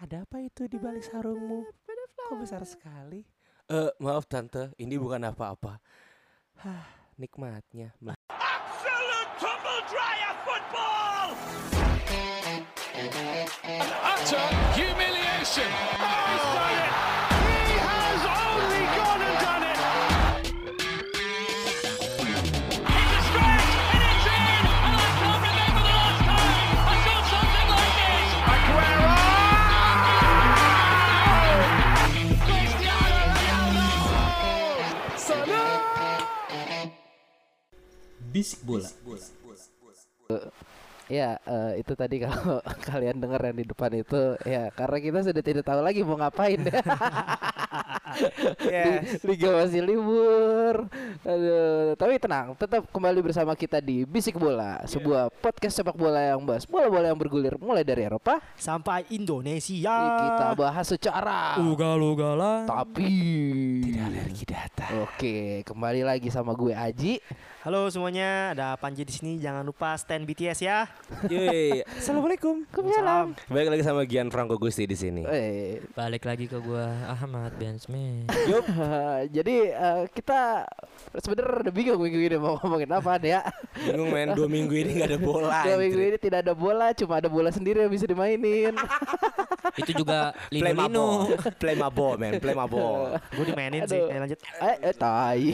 Ada apa itu di balik sarungmu? Kok besar sekali? Eh, maaf tante, ini bukan apa-apa. Hah, nikmatnya. Absolute tumble dryer football! utter humiliation. Oh, Bisik bola. Ya, eh, itu tadi kalau kalian dengar yang di depan itu ya karena kita sudah tidak tahu lagi mau ngapain ya. Li- Liga masih libur. Aduh, tapi tenang, tetap kembali bersama kita di Bisik Bola, sebuah podcast sepak bola yang bahas bola-bola yang bergulir mulai dari Eropa. sampai Indonesia. Kita bahas secara ugal-ugalan. tapi Tidak alergi data. Oke, kembali lagi sama gue Aji. Halo semuanya, ada Panji di sini. Jangan lupa stand BTS ya. Yeay, assalamualaikum. Salam. Baik lagi sama Gian Franco Gusti di sini. Eh, Balik lagi ke gua Ahmad Ben Smith. Yup. jadi eh, kita sebenarnya udah bingung minggu ini mau ngomongin apa ya. Bingung men, dua minggu ini gak ada bola. Dua minggu ini tidak ada bola, cuma ada bola sendiri yang bisa dimainin. Itu juga Play Lino Lino. mabo, play mabo men, play mabo. Gue dimainin sih. Aduh. Ayo lanjut. eh, eh tai.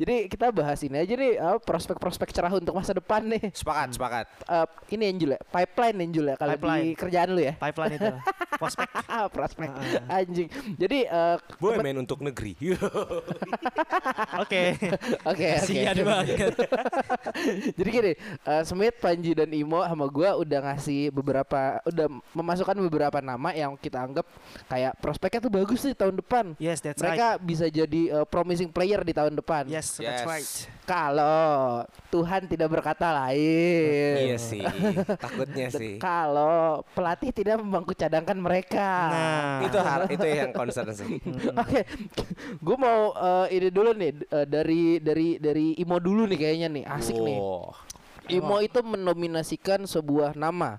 Jadi kita bahas ini aja nih eh, prospek-prospek cerah untuk masa depan nih. Sepakat, sepakat. Eh, ini Angel ya, pipeline Angel ya kalau di kerjaan lu ya. Pipeline itu. Prospek. prospek anjing. Jadi eh, Temen- men untuk negeri. Oke. Oke, oke. Kasihan banget. Jadi gini, eh, Smith, Panji dan Imo sama gua udah ngasih beberapa udah memasukkan beberapa nama yang kita anggap kayak prospeknya tuh bagus nih tahun depan. Yes, that's right. Mereka bisa jadi eh, promising player di tahun depan. Yes, Yes. that's right. Kalau Tuhan tidak berkata lain. iya sih, takutnya sih. Kalau pelatih tidak membangku cadangkan mereka. Nah. Itu har itu yang concern sih. Oke, gue mau eh, ini dulu nih eh, dari dari dari Imo dulu nih kayaknya nih asik nih. Wow. Imo itu menominasikan sebuah nama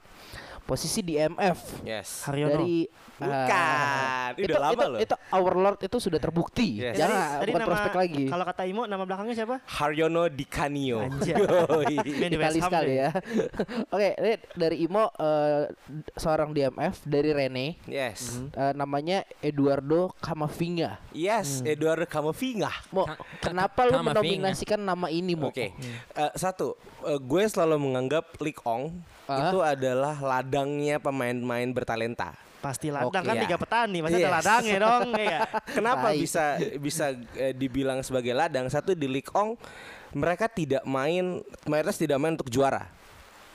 posisi di MF Yes. Haryono. dari Bukan. Ini itu, udah lama itu, loh. itu Our Lord itu sudah terbukti. Yes. Jangan bukan prospek lagi. Kalau kata Imo nama belakangnya siapa? Haryono Di Canio. Anjay. Yoi. Main di Itali sekali ya. Oke, ini dari Imo eh, seorang DMF dari Rene. Yes. eh, namanya Eduardo Camavinga. Yes, Hmm. Eduardo Camavinga. Mo, Ka- ka- kenapa lu menominasikan nama ini, Mo? Oke. Eh, satu, eh, gue selalu menganggap Lik Ong Ah. itu adalah ladangnya pemain-pemain bertalenta. Pasti ladang Oke. kan Iya. tiga petani, pasti ada Yes. ladangnya dong. Iya. Kenapa Tai. bisa bisa eh, dibilang sebagai ladang? Satu di Lik Ong mereka tidak main mayoritas tidak main untuk juara.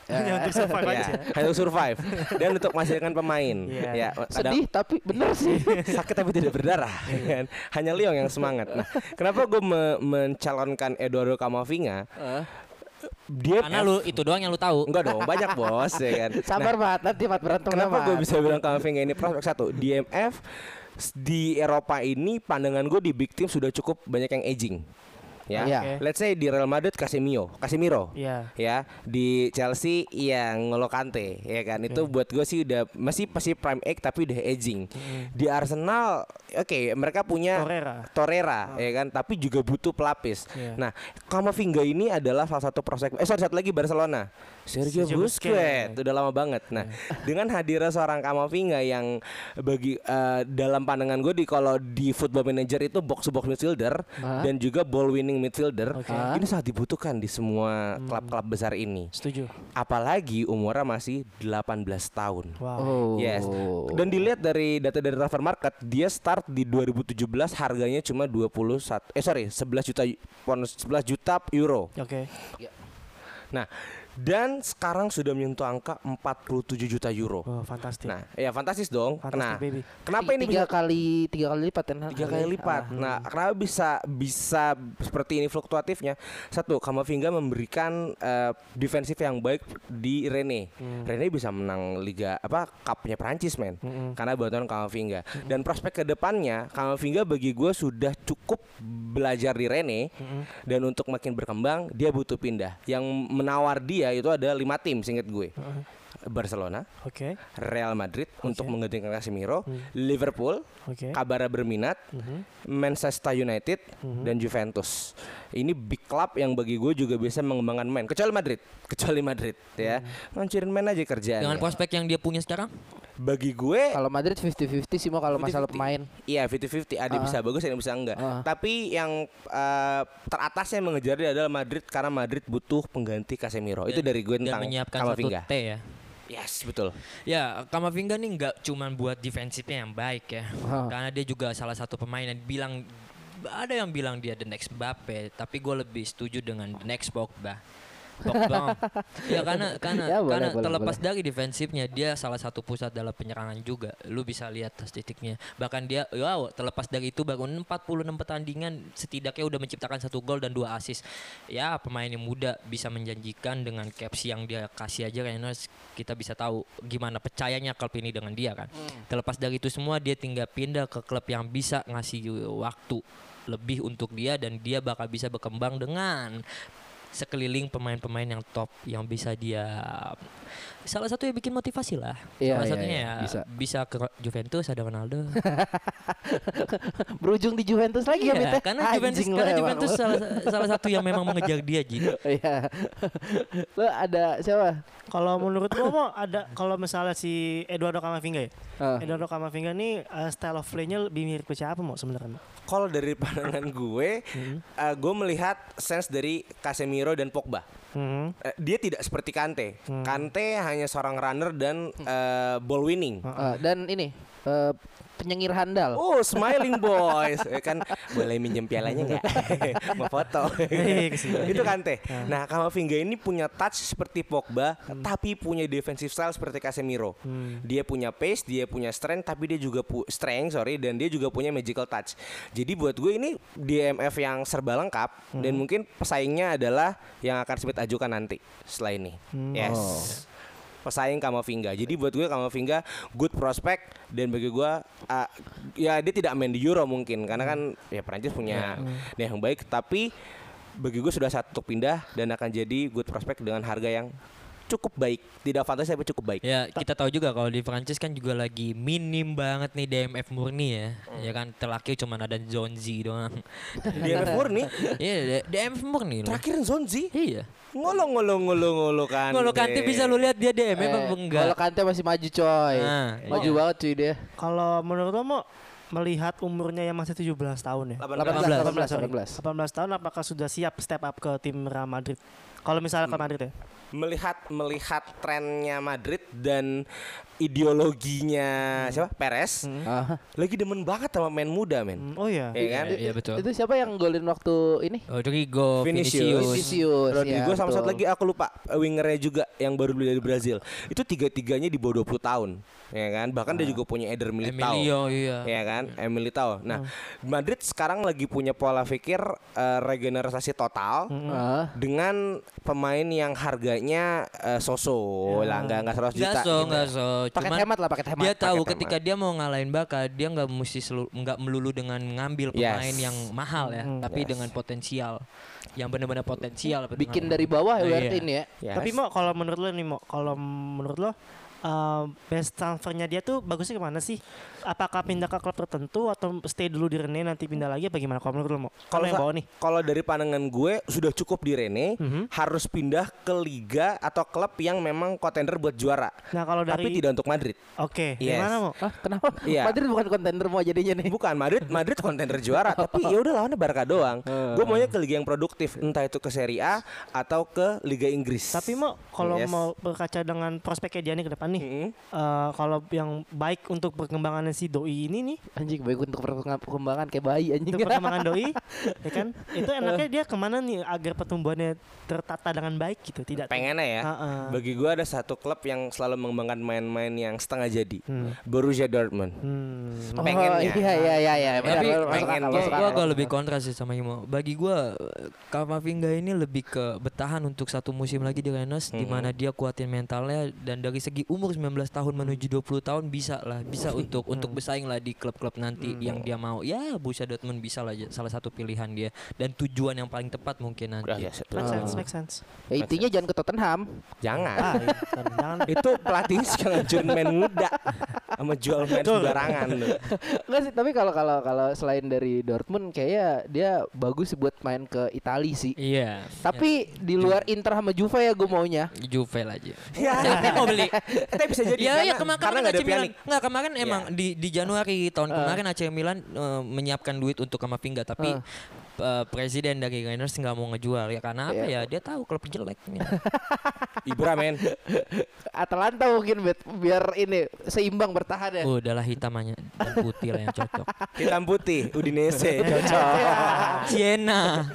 Hanya untuk survive Ya, aja. hanya untuk survive dan untuk menghasilkan pemain. Iya. Ya, kadang- Sedih tapi bener sih. sakit tapi tidak berdarah kan? hanya Leong yang semangat nah kenapa gue me- mencalonkan Eduardo Camavinga Eh, dia Karena lu itu doang yang lu tahu. enggak dong banyak bos ya kan. Sabar banget nanti Mat berantem kenapa gue bisa bilang Camavinga ini? Prospek satu DMF di Eropa ini pandangan gue di big team sudah cukup banyak yang aging ya Iya. Oke. let's say di Real Madrid Casemiro Casemiro Iya. ya di Chelsea yang Ngolo Kante ya kan itu buat gue sih udah masih pasti prime age tapi udah aging di Arsenal oke mereka punya Torreira. Torreira ya kan tapi juga butuh pelapis Iya. nah Camavinga ini adalah salah satu prospek eh sorry, satu lagi Barcelona Sergio Sergio Busquets Busquets. udah lama banget nah dengan hadirnya seorang Camavinga yang bagi eh, dalam pandangan gue di kalau di Football Manager itu box to box midfielder Hah? dan juga ball winning midfielder Oke. ini sangat dibutuhkan di semua klub-klub besar ini Setuju. apalagi umurnya masih 18 tahun Wow. Oh. Yes. Dan dilihat dari data dari transfer market, dia start di 2017 harganya cuma 21 eh sorry 11 juta pound 11 juta euro. Oke. Nah, dan sekarang sudah menyentuh angka 47 juta euro. Oh, fantastis. Nah, ya fantastis dong. Fantastic, nah, baby. kenapa ini tiga bisa kali tiga kali lipat kan? tiga kali lipat. Nah, kenapa bisa bisa seperti ini fluktuatifnya? Satu, Kamavinga memberikan eh, defensif yang baik di Rene. Rene bisa menang liga apa cupnya Prancis men, karena bantuan Kamavinga. Dan prospek ke depannya, Kamavinga bagi gue sudah cukup belajar di Rene dan untuk makin berkembang dia butuh pindah. Yang menawar dia itu ada lima tim, singkat gue. Barcelona, Oke. Real Madrid untuk menggantikan Casemiro, Hmm. Liverpool, Oke. kabar berminat, Mhm. Manchester United dan Juventus. Ini big club yang bagi gue juga bisa mengembangkan main. Kecuali Madrid, kecuali Madrid ya. Ngancurin main aja kerjaan. Dengan prospek yang dia punya sekarang Bagi gue Kalau Madrid 50-50 sih mau kalau masalah 50-50. pemain. Iya 50-50 ada Ah. bisa bagus ada yang bisa enggak. Ah. Tapi yang eh, teratasnya mengejar dia adalah Madrid karena Madrid butuh pengganti Casemiro. Itu dari gue tentang menyiapkan Kamavinga. satu T ya. Yes betul. Ya, Kamavinga nih nggak cuman buat defensifnya yang baik ya. Hah. Karena dia juga salah satu pemain yang bilang ada yang bilang dia the next Mbappe, tapi gue lebih setuju dengan the next Pogba. Pogba. ya karena karena Ya, boleh, karena boleh, terlepas dari defensifnya dia salah satu pusat dalam penyerangan juga. Lu bisa lihat statistiknya. Bahkan dia wow, terlepas dari itu baru 46 pertandingan setidaknya udah menciptakan satu gol dan dua assist. Ya, pemain yang muda bisa menjanjikan dengan caps yang dia kasih aja kayaknya kita bisa tahu gimana percayanya klub ini dengan dia kan. Terlepas dari itu semua dia tinggal pindah ke klub yang bisa ngasih waktu lebih untuk dia dan dia bakal bisa berkembang dengan sekeliling pemain-pemain yang top yang bisa dia salah satu yang bikin motivasi lah Iya, salah iya, satunya iya, ya bisa. bisa. ke Juventus ada Ronaldo Berujung di Juventus lagi ya, Iya, Mit, ya? karena Juventus karena Juventus salah, salah satu yang memang mengejar dia gitu Iya. Lo ada siapa? Kalau menurut gua mau ada kalau misalnya si Eduardo Camavinga ya. Ah. Eduardo Camavinga nih uh, style of play-nya lebih mirip ke siapa mau sebenarnya? Kalau dari pandangan gue, eh, gue melihat sense dari Casemiro dan Pogba. Mhm. Eh, dia tidak seperti Kante. Kante hanya seorang runner dan eh, ball winning. Ah, dan ini eh, penyengir handal. Oh, smiling boys, Eh, kan boleh minjem pialanya nggak? Mau foto. Eh, ke sini. Itu Kante. Nah, Kamavinga ini punya touch seperti Pogba, tapi punya defensive style seperti Casemiro. Dia punya pace, dia punya strength, tapi dia juga pu strength, sorry, dan dia juga punya magical touch. Jadi buat gue ini DMF yang serba lengkap dan mungkin pesaingnya adalah yang akan Smith ajukan nanti setelah ini. Yes. Pesaing Kamavinga. Jadi buat gue Kamavinga good prospect. Dan bagi gue ah, ya dia tidak main di Euro mungkin. Karena kan ya Prancis punya dia yang baik. Tapi bagi gue sudah satu pindah dan akan jadi good prospect dengan harga yang cukup baik. Tidak fantasi tapi cukup baik. ya kita tahu juga kalau di Prancis kan juga lagi minim banget nih DMF murni ya ya kan terakhir cuma ada Zonzi doang DMF murni iya DMF murni loh terakhir Zonzi iya ngolo ngolo ngolo ngolo kan. kalau Kante bisa lu lihat dia DMF Eh, apa enggak Kalau Kante masih maju coy. Nah, maju iya. banget cuy dia. Kalau menurut lo mau melihat umurnya yang masih 17 tahun ya. 18 18 sorry. 18. 18 tahun apakah sudah siap step up ke tim Real Madrid? Kalau misalnya ke Madrid ya. melihat melihat trennya Madrid dan ideologinya siapa? Perez. Ah. lagi demen banget sama main muda men. Hmm, Oh iya. ya kan? Iya, iya betul. Itu siapa yang golin waktu ini? Rodrigo Vinicius. Vinicius, Vinicius. Rodrigo ya, sama satu lagi aku lupa eh, wingernya juga yang baru beli dari Brazil. Itu tiga tiganya di bawah 20 tahun ya kan? Bahkan dia juga punya Eder Militao. Emilio iya. Ya kan? Emilitao nah Madrid sekarang lagi punya pola pikir eh, regenerasi total Ah. dengan pemain yang harganya eh, so-so lah nggak nggak 100 juta Enggak so, gitu. enggak so. Paket Cuman hemat lah, paket hemat. dia tahu paket ketika dia mau ngalahin Baka, dia nggak mesti nggak melulu dengan ngambil pemain Yes. yang mahal ya, tapi dengan potensial, yang benar-benar potensial. Bikin dari bawah ya Iya. berarti ini ya. Yes. Tapi mau kalau menurut lo nih mau kalau menurut lo uh, best transfernya dia tuh bagusnya ke mana sih? Apakah pindah ke klub tertentu atau stay dulu di Rene nanti pindah lagi apa gimana? Kalau menurut lo mau? Kalau yang sa- bawa nih. kalau dari pandangan gue sudah cukup di Rene Mhm. harus pindah ke liga atau klub yang memang kontender buat juara Nah kalau dari tapi tidak untuk Madrid Oke, Yes. gimana mau? Kenapa? Iya. Madrid bukan kontender mau jadinya nih. bukan Madrid Madrid kontender juara tapi ya udah lawannya Barca doang gue maunya ke liga yang produktif entah itu ke Serie A atau ke Liga Inggris Tapi mau kalau Yes. mau berkaca dengan prospeknya dia nih ke depan nih, Mhm. eh, kalau yang baik untuk perkembangan si doi ini nih, Anjing baik untuk perkembangan kayak bayi anjing. untuk perkembangan doi, ya kan? Itu enaknya dia ke mana nih agar pertumbuhannya tertata dengan baik gitu, tidak pengennya ya Heeh. bagi gue ada satu klub yang selalu mengembangkan main-main yang setengah jadi Hmm. Borussia Dortmund Hmm. Oh, pengennya. iya iya iya iya. benar, Tapi pengen gua, akal. agak lebih kontra sih sama Imo. Bagi gua Kamavinga ini lebih ke bertahan untuk satu musim lagi di Rennes di mana dia kuatin mentalnya dan dari segi umur umur 19 tahun menuju 20 tahun bisa lah, bisa untuk untuk bersaing lah di klub-klub nanti yang dia mau. Ya, Borussia Dortmund bisa lah salah satu pilihan dia dan tujuan yang paling tepat mungkin nanti. Ya, se- Make sense, make sense. Ya, intinya jangan ke Tottenham. jangan. Ah, iya, jangan, itu pelatih ngancurin main muda sama jual main sembarangan tuh. Enggak sih, tapi kalau kalau kalau selain dari Dortmund kayaknya dia bagus buat main ke Italia sih. Iya. Tapi di luar Inter sama Juve ya gue maunya. ya, Juve lah aja. Ya, Siapa yang mau beli? Tapi bisa jadi Ya, karena, ya kemarin karena nggak ada Milan. Nggak kemarin emang Iya. di di Januari tahun kemarin AC Milan eh, menyiapkan duit untuk Kamavinga tapi Eh. Eh, presiden dari Rangers nggak mau ngejual ya karena apa Iya. ya dia tahu klub jelek. Ibra men. Atalanta mungkin bet, biar ini seimbang bertahan ya. Oh, udahlah hitam aja dan putih lah yang cocok. Hitam putih Udinese cocok. Siena.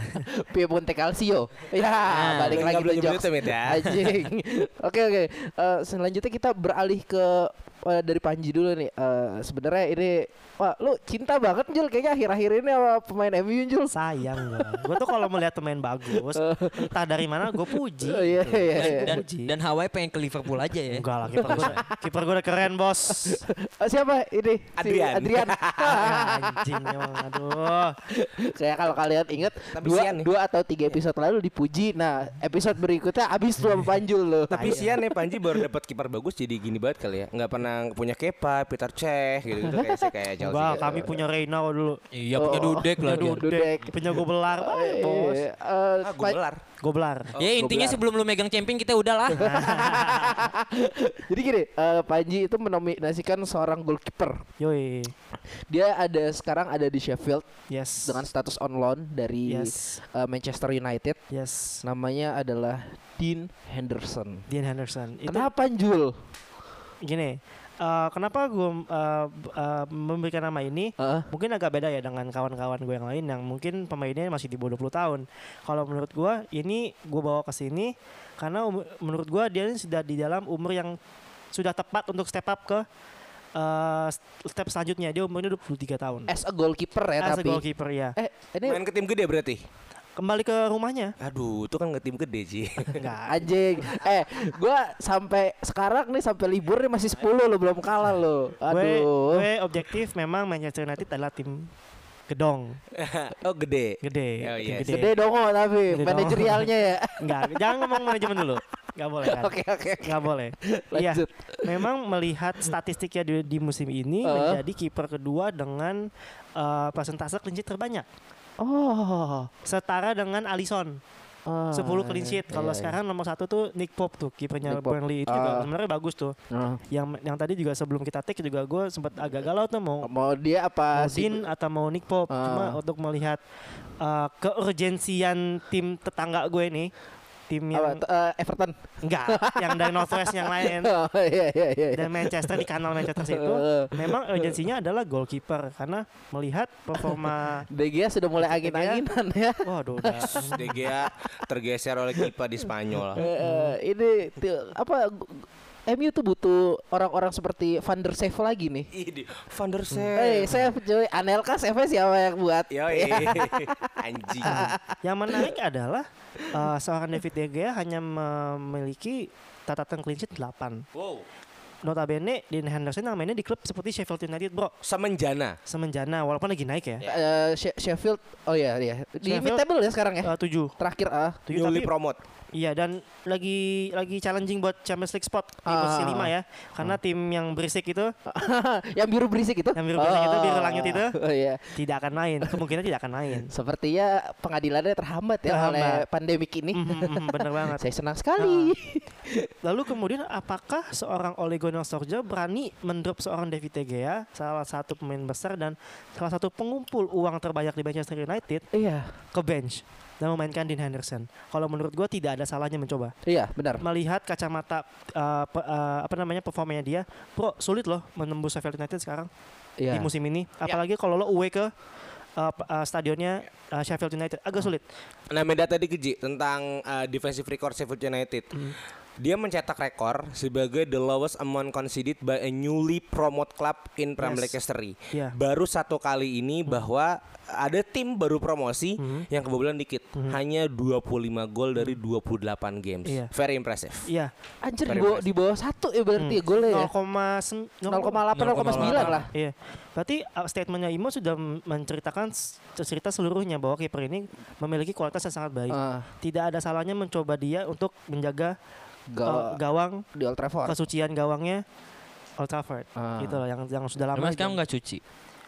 Piemonte Calcio. Ya, Nah, balik lagi ke jokes. Mit, ya. Anjing. Oke oke. Eh, selanjutnya kita beralih ke eh, dari Panji dulu nih. Eh, sebenarnya ini wah lu cinta banget Jul kayaknya akhir-akhir ini sama pemain MU Jul. Sayang gue. Gue tuh kalau melihat pemain bagus, entah dari mana gue puji. Oh, iya, gitu. iya, iya. Dan Puji. dan Hawaii pengen ke Liverpool aja ya. Enggak lah, kiper gue kiper gue udah keren bos. Eh, siapa ini? Si Adrian. Adrian. Anjing emang, aduh. Kayak kalau kalian ingat Tapi dua, sian nih. dua atau tiga episode lalu dipuji. Nah episode berikutnya abis tuh sama Panjul loh. Tapi sian ya Panji baru dapat kiper bagus jadi gini banget kali ya. Nggak pernah punya Kepa, Peter Cech gitu-gitu kayak saya kayak. Enggak, gitu. kami punya Reina dulu. Iya punya Oh, Dudek lah dia. Dudek. Punya gue belar, Eh, bos. eh, Ah, gue Pa- belar. Gue belar. Ya intinya sebelum lu megang champion kita udah lah. Jadi gini, eh, Panji itu menominasikan seorang goalkeeper. Yoi. Dia ada sekarang ada di Sheffield Yes. dengan status on loan dari Yes. eh, Manchester United. Yes. Namanya adalah Dean Henderson. Dean Henderson. Itu Kenapa Jul? gini. Eh, kenapa gue memberikan nama ini? Heeh. Mungkin agak beda ya dengan kawan-kawan gue yang lain yang mungkin pemainnya masih di bawah 20 tahun. Kalau menurut gue ini gue bawa ke sini karena umur- menurut gue dia ini sudah di dalam umur yang sudah tepat untuk step up ke eh, step selanjutnya. Dia umurnya 23 tahun. As a goalkeeper ya As a tapi. goalkeeper ya. Eh, ini Main ke tim gede berarti. Kembali ke rumahnya. Aduh, itu kan tim gede sih. Enggak. anjing. Eh, gua sampai sekarang nih sampai libur nih masih 10 lo belum kalah lo. Gue, Aduh. gue objektif memang Manchester United adalah tim gedong, oh gede. gede, Oh, yes. gede. Gede dong oh, tapi Gede manajerialnya ya. Enggak, jangan ngomong manajemen dulu. Enggak boleh kan? Oke oke. oke. Nggak boleh. Iya. Memang melihat statistiknya di, di musim ini Uh. menjadi kiper kedua dengan eh, persentase clean sheet terbanyak. Oh. Setara dengan Alisson. oh. 10 clean sheet. Kalau Iya, iya. sekarang nomor satu tuh Nick Pope tuh kipernya. Burnley itu juga Ah. sebenarnya bagus tuh. Oh. Yang yang tadi juga sebelum kita take juga gue sempat agak galau tuh mau mau dia apa mau? Dean atau mau Nick Pope. Cuma Ah. untuk melihat uh, keurgensian tim tetangga gue nih, tim yang eh, Everton. enggak, yang dari Northwest yang lain Oh iya iya iya. dan Manchester di kanal Manchester itu memang urgensinya adalah goalkeeper karena melihat performa De Gea sudah mulai angin-anginan ya. waduh udah De Gea tergeser oleh Kipa di Spanyol. Eh, ini apa MU tuh butuh orang-orang seperti Van der Save lagi nih. Ini Van der Eh, Sar. saya cuy, Anelka save siapa yang buat? Yoi. Anjing. yang menarik adalah uh, seorang David De Gea hanya memiliki catatan clean sheet 8 Wow. notabene Dean Henderson yang mainnya di klub seperti Sheffield United bro Semenjana. semenjana walaupun lagi naik ya Eh, She- Sheffield, oh iya iya. Di Sheffield, mid table ya sekarang ya. Eh, tujuh Terakhir ah. tujuh Newly tapi promote. Iya dan lagi lagi challenging buat Champions League spot di Ah. posisi 5 ya. Karena tim yang berisik itu, yang biru berisik itu. Yang biru berisik itu, biru langit itu. Oh iya. tidak akan main. Kemungkinan tidak akan main. Sepertinya pengadilannya terhambat ya oleh Terhambat. pandemik ini. Mhm, mhm, bener banget. Saya senang sekali. Lalu kemudian apakah seorang Ole Gunnar Solskjaer berani mendrop seorang David De Gea, salah satu pemain besar dan salah satu pengumpul uang terbanyak di Manchester United iya. ke bench dan memainkan Dean Henderson. Kalau menurut gua tidak ada salahnya mencoba. Iya, benar. Melihat kacamata uh, pe- uh, apa namanya performanya dia, bro sulit loh menembus Sheffield United sekarang Iya. di musim ini. Apalagi kalau lo away ke uh, uh, stadionnya uh, Sheffield United agak sulit. Nah, Meda tadi keji tentang uh, defensive record Sheffield United. Dia mencetak rekor sebagai the lowest amount conceded by a newly promoted club in Premier League history. Iya. Baru satu kali ini bahwa ada tim baru promosi yang kebobolan dikit. Hanya 25 gol dari 28 games. Iya. Very impressive. Iya. Anjir di bawah, di bawah satu ya berarti ya golnya ya. 0,8 0,8 lah. Iya. Berarti uh, statementnya Imo sudah menceritakan cerita seluruhnya bahwa kiper ini memiliki kualitas yang sangat baik. Ah, Tidak ada salahnya mencoba dia untuk menjaga uh, ga- gawang di Old Trafford. kesucian gawangnya Old Trafford. Ah. Gitu loh yang yang sudah lama. Mas kamu nggak cuci?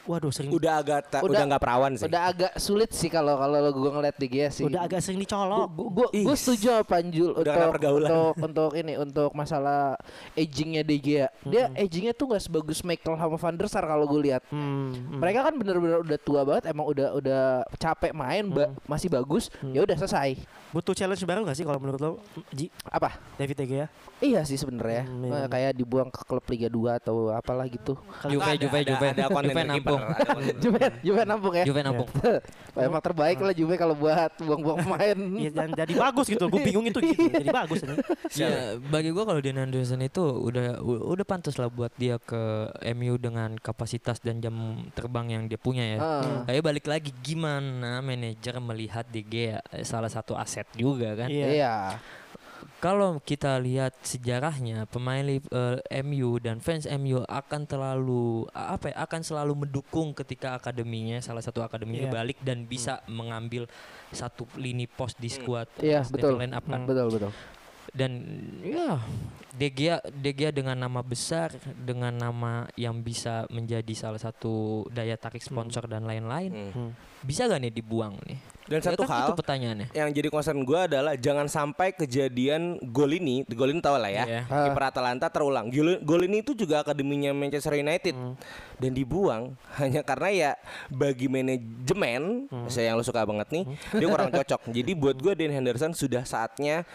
Waduh sering Udah agak ta- Udah- udah nggak perawan sih. Udah agak sulit sih kalau kalau gue ngeliat di Gia sih. udah agak sering dicolok. Gue gue setuju Panjul Udah untuk, pergaulan. untuk untuk ini untuk masalah agingnya De Gea. Dia agingnya tuh nggak sebagus Michael sama Van der Sar kalau gue lihat. Hmm, hmm. Mereka kan bener-bener udah tua banget, emang udah udah capek main, ba- masih bagus, ya udah selesai. butuh challenge baru gak sih kalau menurut lo Ji Apa? David De Gea? Iya sih sebenarnya. Hmm, iya. kayak dibuang ke klub Liga 2 atau apalah gitu. Juve, Ada- Juve, ada- Juve, Juve nampung. Juve, Juve nampung ya. Juve nampung. Wah, emang terbaik lah Juve kalau buat buang-buang pemain. Iya dan jadi bagus gitu. Gue bingung itu gitu. Jadi bagus ini. Ya, bagi gua kalau Dean Henderson itu udah udah pantas lah buat dia ke MU dengan kapasitas dan jam terbang yang dia punya ya. Ah. Tapi balik lagi gimana manajer melihat De Gea eh, salah satu aset juga kan. Iya. Iya. Kalau kita lihat sejarahnya pemain Liv- eh, MU dan fans MU akan terlalu apa ya akan selalu mendukung ketika akademinya salah satu akademinya Iya. balik dan bisa mengambil satu lini pos di squad Iya, starting betul. line up kan. Betul betul. dan ya De Gea, De Gea dengan nama besar dengan nama yang bisa menjadi salah satu daya tarik sponsor dan lain-lain Hmm. bisa gak nih dibuang nih Dan Ya satu kan hal itu pertanyaannya yang jadi concern gue adalah jangan sampai kejadian gol ini, gol ini tau lah ya, Iya. kiper Atalanta terulang. Gol, gol ini itu juga akademinya Manchester United dan dibuang hanya karena ya bagi manajemen, saya yang lo suka banget nih, dia kurang cocok. Jadi buat gue Dean Henderson sudah saatnya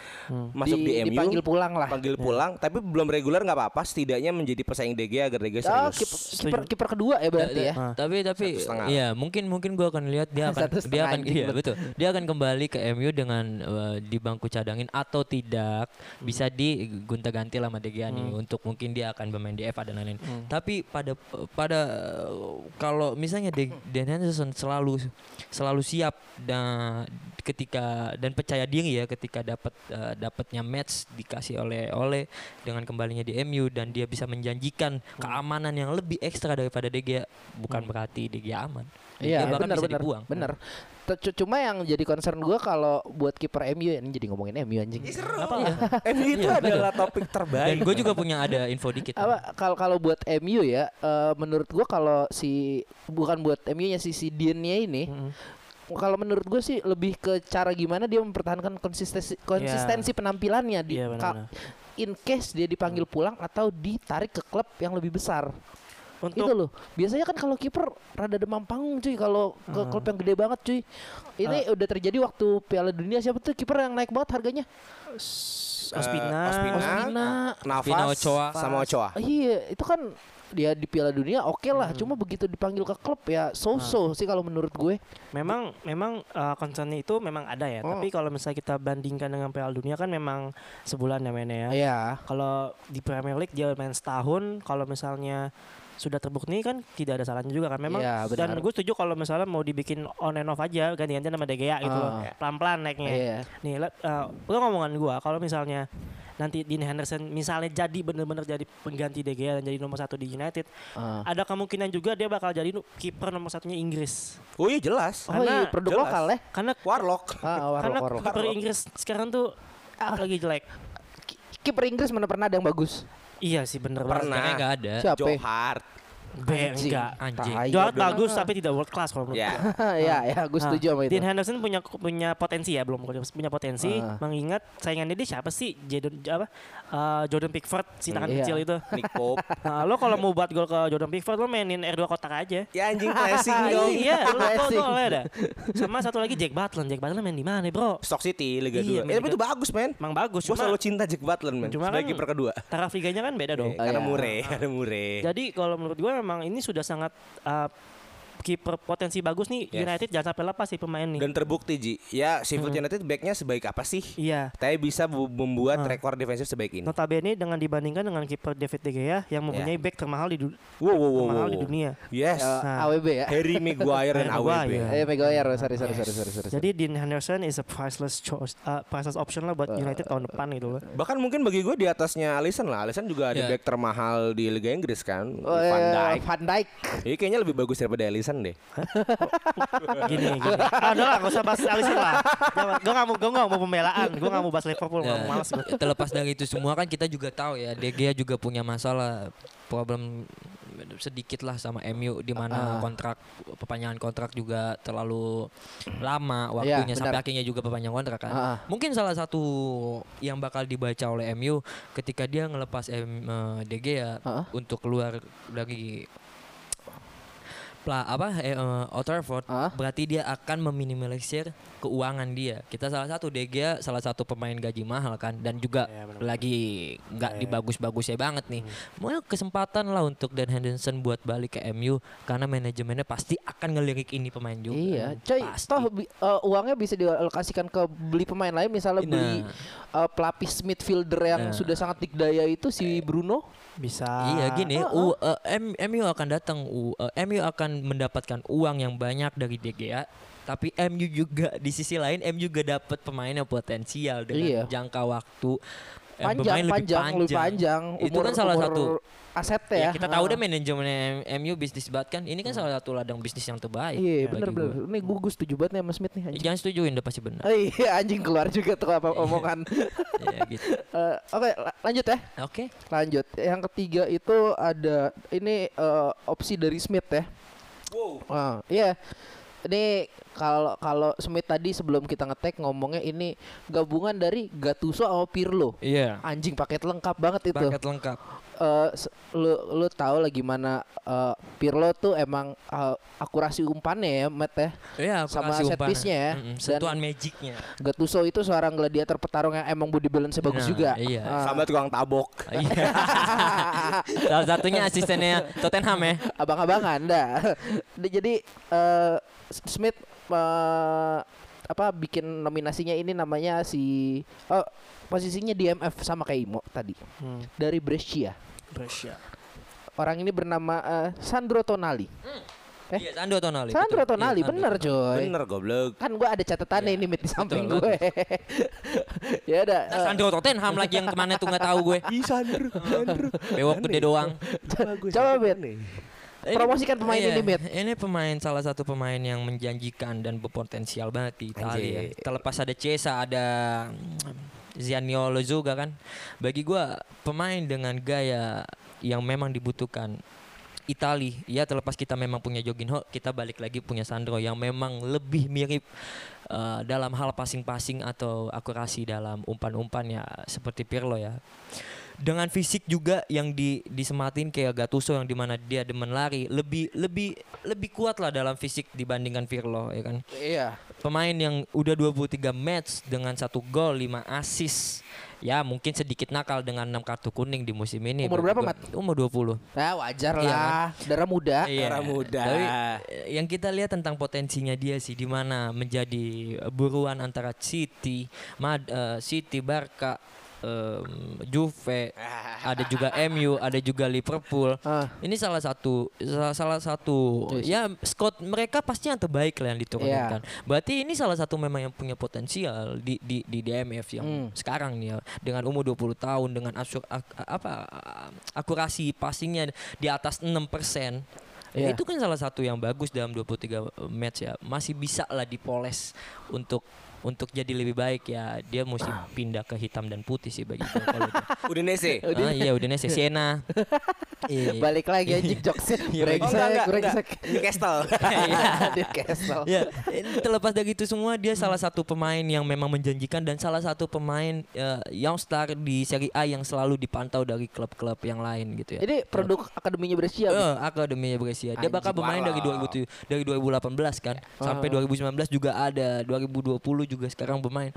masuk di, MU, dipanggil pulang lah. panggil pulang, tapi belum reguler nggak apa-apa, setidaknya menjadi pesaing De Gea agar De Gea Oh, serius. kiper kiper kiper kedua ya berarti ya. Ah. tapi tapi ya mungkin mungkin gua akan lihat dia akan dia akan iya betul. dia akan kembali ke MU dengan eh, di bangku cadangin atau tidak bisa digonta ganti lah sama De Gea nih untuk mungkin dia akan bermain di FA dan lain-lain. Tapi pada pada eh, kalau misalnya Dan Henderson selalu selalu siap dan ketika dan percaya diri ya ketika dapat eh, dapatnya match dikasih oleh oleh dengan kembalinya di MU dan dia bisa menjanjikan keamanan yang lebih ekstra daripada De Gea. Bukan berarti De Gea aman. Iya, benar bisa benar. dibuang. Benar. C- Cuma yang jadi concern gua kalau buat kiper MU ya, ini jadi ngomongin MU anjing. apa? Ya MU itu Iya, adalah topik dan terbaik. gue juga punya ada info dikit Apa kalau kalau buat MU ya, eh, menurut gua kalau si bukan buat MU-nya si si Dean-nya ini kalau menurut gue sih lebih ke cara gimana dia mempertahankan konsistensi konsistensi penampilannya di Iya ka- benar. in case dia dipanggil pulang atau ditarik ke klub yang lebih besar. Untuk itu loh. Biasanya kan kalau kiper rada demam panggung cuy kalau ke Hmm. klub yang gede banget cuy. Ini Ah. udah terjadi waktu Piala Dunia siapa tuh kiper yang naik banget harganya? Ospina, Eh, Ospina, Ospina. Navas, Pina Ochoa. sama Ochoa. Iya, itu kan dia di Piala Dunia oke lah. Hmm. Cuma begitu dipanggil ke klub ya so-so Ah. sih kalau menurut gue. memang memang uh, concernnya itu memang ada ya. Oh. Tapi kalau misalnya kita bandingkan dengan Piala Dunia kan memang sebulan ya mainnya ya. Iya. Kalau di Premier League dia main setahun, kalau misalnya sudah terbukti kan tidak ada salahnya juga kan memang Iya, dan gue setuju kalau misalnya mau dibikin on and off aja ganti-gantian sama De Gea gitu loh Ah. pelan-pelan naiknya Iya. nih uh, lo ngomongan gue kalau misalnya nanti Dean Henderson misalnya jadi bener-bener jadi pengganti De Gea dan jadi nomor satu di United Ah. ada kemungkinan juga dia bakal jadi kiper nomor satunya Inggris Oh iya jelas. Oh Karena iya, produk jelas. lokal ya. karena Warlock. Ah, karena warlock, warlock. kiper Inggris sekarang tuh Ah. lagi jelek Ki- Kiper Inggris mana pernah ada yang bagus? iya sih bener banget Pernah. Kayaknya nggak ada Siapa? Joe Hart. B Anjing. enggak anjing Iya, bagus tapi tidak world class kalau menurut Ya. gue. ya, ya, gue Nah, setuju sama itu. Dean Henderson punya punya potensi ya belum punya potensi Ah. mengingat saingannya dia siapa sih Jadon apa eh, Jordan Pickford si tangan Iya. kecil itu Nick Pope. nah, lo kalau mau buat gol ke Jordan Pickford lo mainin R2 kotak aja ya anjing pressing dong. iya lo ada sama satu lagi Jack Butland Jack Butland main di mana bro Stock City Liga Iya, 2. Eh, tapi itu bagus, men. emang bagus Gue selalu cinta Jack Butland, men. Cuma Sebagai kan- kiper kedua. taraf liganya kan beda dong Eh, karena iya. mure, karena mure. Jadi kalau menurut gue memang ini sudah sangat uh, kiper potensi bagus nih Yes. United jangan sampai lepas sih pemain nih. Dan terbukti Ji, ya Sheffield United backnya sebaik apa sih? Iya. Tapi bisa bu- membuat Ah. rekor defensif sebaik ini. Notabene dengan dibandingkan dengan kiper David De Gea yang mempunyai back termahal di du- Wow, wow, wow, termahal wow. di dunia. Yes. Eh, Nah. AWB ya. Harry Maguire dan Harry AWB. Maguire. Eh Maguire, sorry sorry sorry sorry sorry. Jadi Dean Henderson is a priceless choice, uh, priceless option lah buat Eh, United tahun depan gitu loh. Bahkan mungkin bagi gue di atasnya Alisson lah. Alisson juga ada Ya. back termahal di Liga Inggris kan. Oh, Van eh, Dijk. Van Dijk. Ini kayaknya lebih bagus daripada Alisson deh. Gini gini. Ah, udah lah, gak usah bahas Alisson lah. Gue gak mau gue gak mau pembelaan. Gue gak mau bahas Liverpool. Ya, Gak males gue. terlepas dari itu semua kan kita juga tahu ya De Gea juga punya masalah problem sedikit lah sama MU di mana Ah. kontrak perpanjangan kontrak juga terlalu lama Iya, waktunya sampai benar. akhirnya juga perpanjangan kontrak kan. Ah. Mungkin salah satu yang bakal dibaca oleh MU ketika dia ngelepas M, eh, De Gea Ah. untuk keluar dari pla apa eh, eh, Old Trafford berarti dia akan meminimalisir keuangan dia. Kita salah satu Gea salah satu pemain gaji mahal kan dan juga Iya, benar. lagi nggak Iya, iya. dibagus-bagusnya banget nih. Mau kesempatan lah untuk Dan Henderson buat balik ke MU karena manajemennya pasti akan ngelirik ini pemain juga. Iya, coy, Pasti. toh eh, uangnya bisa dialokasikan ke beli pemain lain misalnya beli Nah. eh, pelapis midfielder yang Nah. sudah sangat dikdaya itu si Bruno. Bisa. Iya gini, Ah, U- eh, M- MU akan datang, U- eh, MU akan mendapatkan uang yang banyak dari De Gea, tapi MU juga di sisi lain MU juga dapat pemain yang potensial dengan Iya. jangka waktu Panjang, bermain lebih panjang, lebih panjang. Itu Umur- kan salah umur satu asetnya ya. Ya, kita tahu Ah. deh manajemen MU bisnis banget kan. Ini kan salah satu ladang bisnis yang terbaik. Iya, gua. bener. Ini gue setuju banget nih sama Smith nih anjing. Jangan setujuin udah pasti benar. Oh, iya anjing keluar juga tuh apa omongan. ya, gitu. Eh, Oke, la- lanjut ya. Oke. Lanjut. Yang ketiga itu ada ini eh, opsi dari Smith ya. Wow. Ah, iya. Ini kalau kalau Smith tadi sebelum kita ngetek ngomongnya ini gabungan dari Gattuso sama Pirlo. Iya. Anjing paket lengkap banget itu. Paket lengkap. Eh, se- lu lu tahu lah gimana eh, Pirlo tuh emang eh, akurasi umpannya ya, Matt ya. Iya, aku Sama set piece-nya ya. Dan- Sentuhan magicnya. Gattuso itu seorang gladiator petarung yang emang body balance bagus Nah, juga. iya. Ah. Sama tukang tabok. Iya. Salah satunya asistennya Tottenham ya. abang-abangan dah. Jadi eh, Smith eh, apa bikin nominasinya ini namanya si oh, posisinya DMF sama kayak Imo tadi Hmm. dari Brescia. Brescia. Orang ini bernama eh, Sandro Tonali. Eh? Iya, Sandro Tonali. Sandro betul. Tonali Iya, bener Sandro. coy. Bener goblok. Kan gua ada catatannya Iya, ini Mit, di samping betul, gue. ya udah. Nah, eh, Sandro Tottenham lagi yang ke mana tuh nggak tahu gue. Ih Sandro, Sandro. Bewok gede doang. Coba Bet. Promosikan pemain iya, ini, Bet. Ini pemain salah satu pemain yang menjanjikan dan berpotensial banget di Italia. Anjir. Terlepas ada Cesa, ada mm, Zaniolo juga kan. Bagi gua pemain dengan gaya yang memang dibutuhkan Itali, ya terlepas kita memang punya Jorginho, kita balik lagi punya Sandro yang memang lebih mirip eh, dalam hal passing-passing atau akurasi dalam umpan-umpan ya seperti Pirlo ya. Dengan fisik juga yang di disematin kayak Gattuso yang di mana dia demen lari, lebih lebih lebih kuat lah dalam fisik dibandingkan Pirlo ya kan. Iya. Pemain yang udah 23 match dengan satu gol, 5 assist. Ya mungkin sedikit nakal dengan 6 kartu kuning di musim ini. Umur berapa. Mat? Umur 20. Nah, wajar Iya lah. Darah muda. Darah muda. Tapi eh, yang kita lihat tentang potensinya dia sih di mana menjadi buruan antara City, Mad, eh, City, Barca, em, Juve, ada juga MU, ada juga Liverpool. Ah. Ini salah satu salah, salah satu ya squad mereka pasti yang terbaik lah yang diturunkan. Berarti ini salah satu memang yang punya potensial di di di DMF yang Hmm. sekarang nih ya dengan umur 20 tahun dengan asur, ak- apa akurasi passingnya di atas 6%. Ya, Iya. itu kan salah satu yang bagus dalam 23 match ya. Masih bisa lah dipoles untuk untuk jadi lebih baik ya. Dia mesti pindah ke hitam dan putih sih bagi gue kalau. Udinese. Ah, iya Udinese Siena. Iya. Balik lagi anjing jokesnya. Iya, Oh, enggak, Brengsek, enggak, brengsek. Newcastle. Iya. Di Castle. ya, ini terlepas dari itu semua dia salah satu pemain yang memang menjanjikan dan salah satu pemain eh, yang star di Serie A yang selalu dipantau dari klub-klub yang lain gitu ya. Ini produk akademinya Brescia. Eh, akademinya Brescia. Dia bakal bermain dari parah. 2007 dari 2018 kan sampai 2019 juga ada, 2020 Pirlo juga sekarang bermain.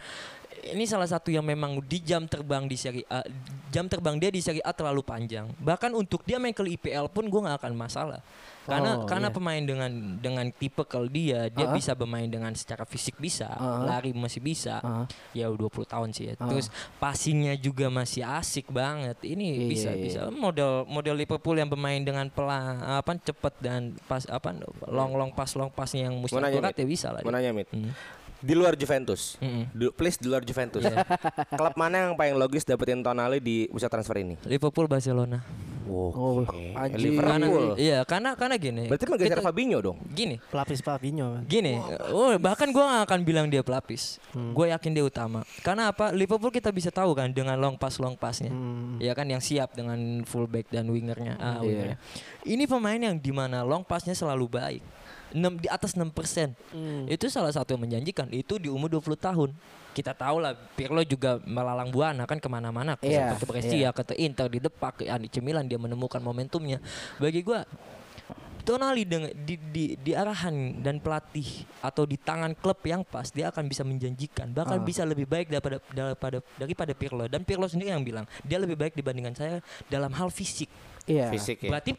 Ini salah satu yang memang di jam terbang di Serie A, jam terbang dia di Serie A terlalu panjang. Bahkan untuk dia main ke IPL pun gue nggak akan masalah. Karena Oh, karena iya. pemain dengan dengan tipe kalau dia dia Ah. bisa bermain dengan secara fisik bisa, Ah. lari masih bisa. Ah. Ya 20 tahun sih ya. Ah. Terus passingnya juga masih asik banget. Ini Iya, bisa iya, bisa model model Liverpool yang bermain dengan pelan apa cepet dan pas apa long long pass long passnya yang mesti akurat Mit? ya bisa lah. Mau nanya Mit. Hmm. Di luar Juventus. Mm-mm. Du- please di luar Juventus. Iya. Klub mana yang paling logis dapetin Tonali di bursa transfer ini? Liverpool Barcelona. Oh, anjing. Karena Liverpool. iya karena karena gini. Berarti menggeser Fabinho dong. Gini, Pelapis Fabinho. Gini, oh bahkan gua nggak akan bilang dia pelapis. Hmm. Gue yakin dia utama. Karena apa? Liverpool kita bisa tahu kan dengan long pass long passnya, Hmm. ya kan yang siap dengan fullback dan wingernya. Ah, Iya. wingernya. Ini pemain yang di mana long passnya selalu baik. 6 di atas 6 persen. Hmm. Itu salah satu yang menjanjikan. Itu di umur 20 tahun. Kita tahu lah Pirlo juga melalang buana kan ke mana-mana ke, Iya, ke Brescia, ke Inter di Depak, ke AC Milan dia menemukan momentumnya. Bagi gua Tonali dengan di, di, di arahan dan pelatih atau di tangan klub yang pas dia akan bisa menjanjikan bahkan Ah. bisa lebih baik daripada daripada daripada Pirlo dan Pirlo sendiri yang bilang dia lebih baik dibandingkan saya dalam hal fisik Iya. Fisik ya. berarti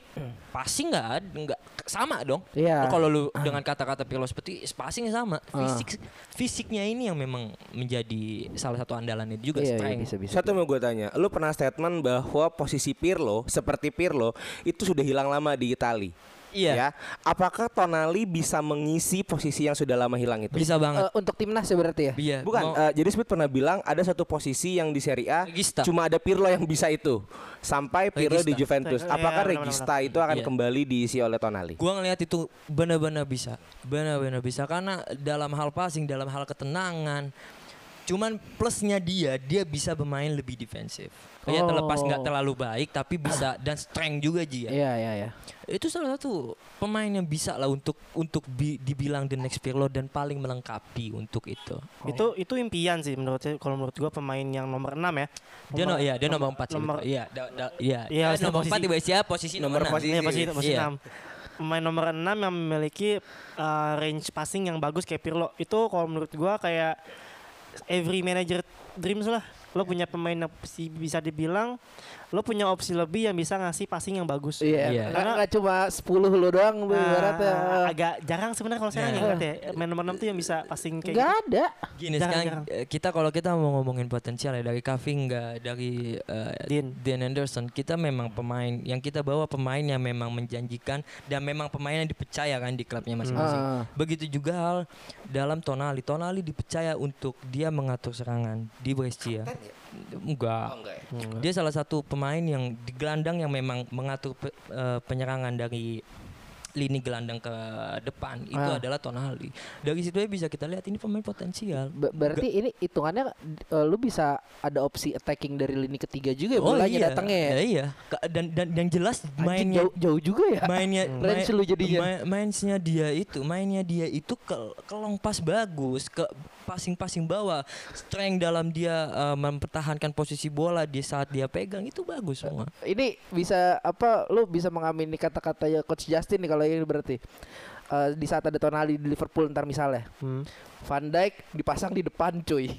passing nggak ada nggak sama dong Iya. Kalau lu dengan kata-kata Pirlo seperti passing sama Ah. fisik fisiknya ini yang memang menjadi salah satu andalannya juga Iya, iya, strength bisa bisa. Satu mau gue tanya, lu pernah statement bahwa posisi Pirlo seperti Pirlo itu sudah hilang lama di Itali. Iya. Ya, apakah Tonali bisa mengisi posisi yang sudah lama hilang itu? bisa banget Eh, untuk timnas ya berarti ya? Iya, Bukan, mau- eh, jadi Smith pernah bilang ada satu posisi yang di Serie A Regista. cuma ada Pirlo yang bisa itu. Sampai Pirlo di Regista. Juventus. Iya, Apakah benar-benar. Regista itu akan Iya. kembali diisi oleh Tonali? Gua ngelihat itu benar-benar bisa, benar-benar bisa karena dalam hal passing, dalam hal ketenangan, cuman plusnya dia, dia bisa bermain lebih defensif. Ya terlepas nggak Oh. terlalu baik, tapi bisa dan strength juga dia. Iya, iya, iya. Itu salah satu pemain yang bisa lah untuk untuk bi- dibilang the next Pirlo dan paling melengkapi untuk itu. Itu itu impian sih menurut saya kalau menurut gua pemain yang nomor 6 ya. Dia no, iya, dia nomor 4 sih. nomor-. Iya, da- da- iya. Iya, Eh, nomor posisi- 4 di Brescia posisi Nomor nomor posisi. Iya, posisi posisi Iya. 6. Pemain nomor 6 yang memiliki uh, range passing yang bagus kayak Pirlo. Itu kalau menurut gua kayak every manager dreams lah. Lo punya pemain yang bisa dibilang lo punya opsi lebih yang bisa ngasih passing yang bagus. Iya, Iya. nggak nggak cuma 10 lo doang lu Ah, ibaratnya. agak jarang sebenarnya kalau sekarang Nah. ya ngeliat ya. Main nomor 6 tuh yang bisa passing kayak Nggak gitu. ada. Gini Jarang, sekarang jarang. eh, kita kalau kita mau ngomongin potensial ya dari Kavinga, dari eh, Dean. Dean Anderson, kita memang pemain yang kita bawa pemain yang memang menjanjikan dan memang pemain yang dipercaya kan di klubnya masing-masing. Ah. Begitu juga hal dalam Tonali. Tonali dipercaya untuk dia mengatur serangan di Brescia. Enggak. Dia salah satu pemain yang di gelandang yang memang mengatur pe- eh, penyerangan dari lini gelandang ke depan itu Ah. adalah Tonali. Dari situ aja bisa kita lihat ini pemain potensial. Ba- berarti ini hitungannya eh, lu bisa ada opsi attacking dari lini ketiga juga ya bolanya datangnya ya. Ya, iya. Dan dan yang jelas mainnya jauh, jauh juga ya. mainnya Range lu jadinya. main- mainnya dia itu mainnya dia itu ke ke long pass bagus ke passing-passing bawah strength dalam dia eh, mempertahankan posisi bola di saat dia pegang itu bagus semua Ini bisa apa lu bisa mengamini kata-kata ya coach Justin nih kalau ini berarti. Eh, di saat ada Tonali di Liverpool ntar misalnya Hmm. Van Dijk dipasang di depan cuy.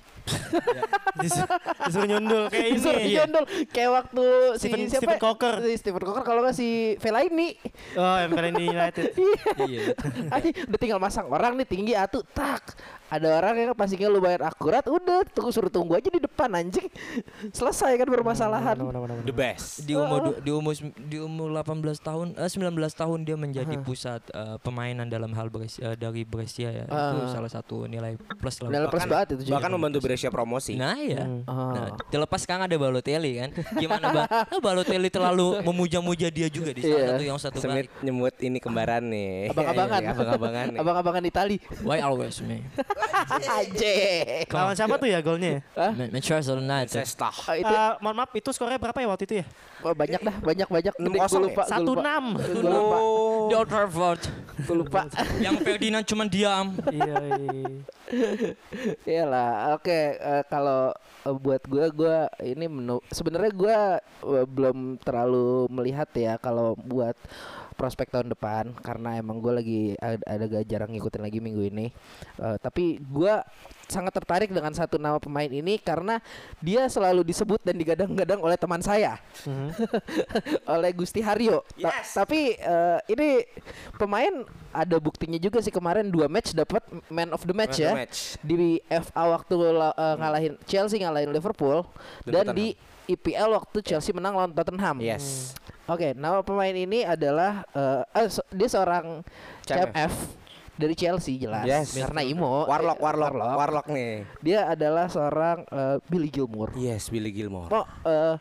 Dis- Disuruh nyundul kayak ini. Disuruh nyundul kayak waktu Stephen- si siapa? Stephen Coker. Si Stephen Coker kalau nggak si Fellaini. Oh, yang di United. iya Anjing, udah tinggal masang orang nih tinggi atuh tak. Ada orang yang passingnya lu bayar akurat, udah tunggu suruh tunggu aja di depan anjing. Selesai kan permasalahan. Benar, The best. di umur di umur di umur 18 tahun eh 19 tahun dia menjadi pusat eh, permainan dalam hal Brescia, eh, dari Brescia ya itu Ah. salah satu nilai plus lah Nilai plus banget itu juga. Bahkan membantu Brescia promosi. nah ya Hmm. Nah, terlepas sekarang ada Balotelli kan. Gimana bang? Ah, Balotelli terlalu memuja-muja dia juga di salah Iya. satu yang satu Semit nyebut ini kembaran nih. Abang-abangan. Abang-abangan nih. Abang-abangan Itali. Why always me? Aje. Lawan siapa tuh ya golnya? Manchester United. Sesta. Oh, itu Eh, mohon maaf itu skornya berapa ya waktu itu ya? Oh, banyak dah, banyak banyak. Enam kosong ya? lupa, Satu lupa. enam. Old Trafford. Gua lupa. yang Ferdinand cuma diam. Iya. iya. Iyalah, oke eh, kalau eh, buat gua gua ini menu sebenarnya gua eh, belum terlalu melihat ya kalau buat prospek tahun depan karena emang gue lagi ada, ada gak jarang ngikutin lagi minggu ini. Eh, tapi gue sangat tertarik dengan satu nama pemain ini karena dia selalu disebut dan digadang-gadang oleh teman saya, oleh Gusti Haryo. Ta- tapi eh, ini pemain ada buktinya juga sih kemarin dua match dapat man of the match Man of ya the match. di FA waktu eh, ngalahin Chelsea ngalahin Liverpool Dan dan, di IPL waktu Chelsea menang lawan Tottenham. Yes. Oke, nama pemain ini adalah eh eh, so- dia seorang CMF. CMF dari Chelsea jelas Yes. karena Imo Warlock, eh, warlock, warlock nih. Dia adalah seorang eh, Billy Gilmour. Yes, Billy Gilmore. Mo, eh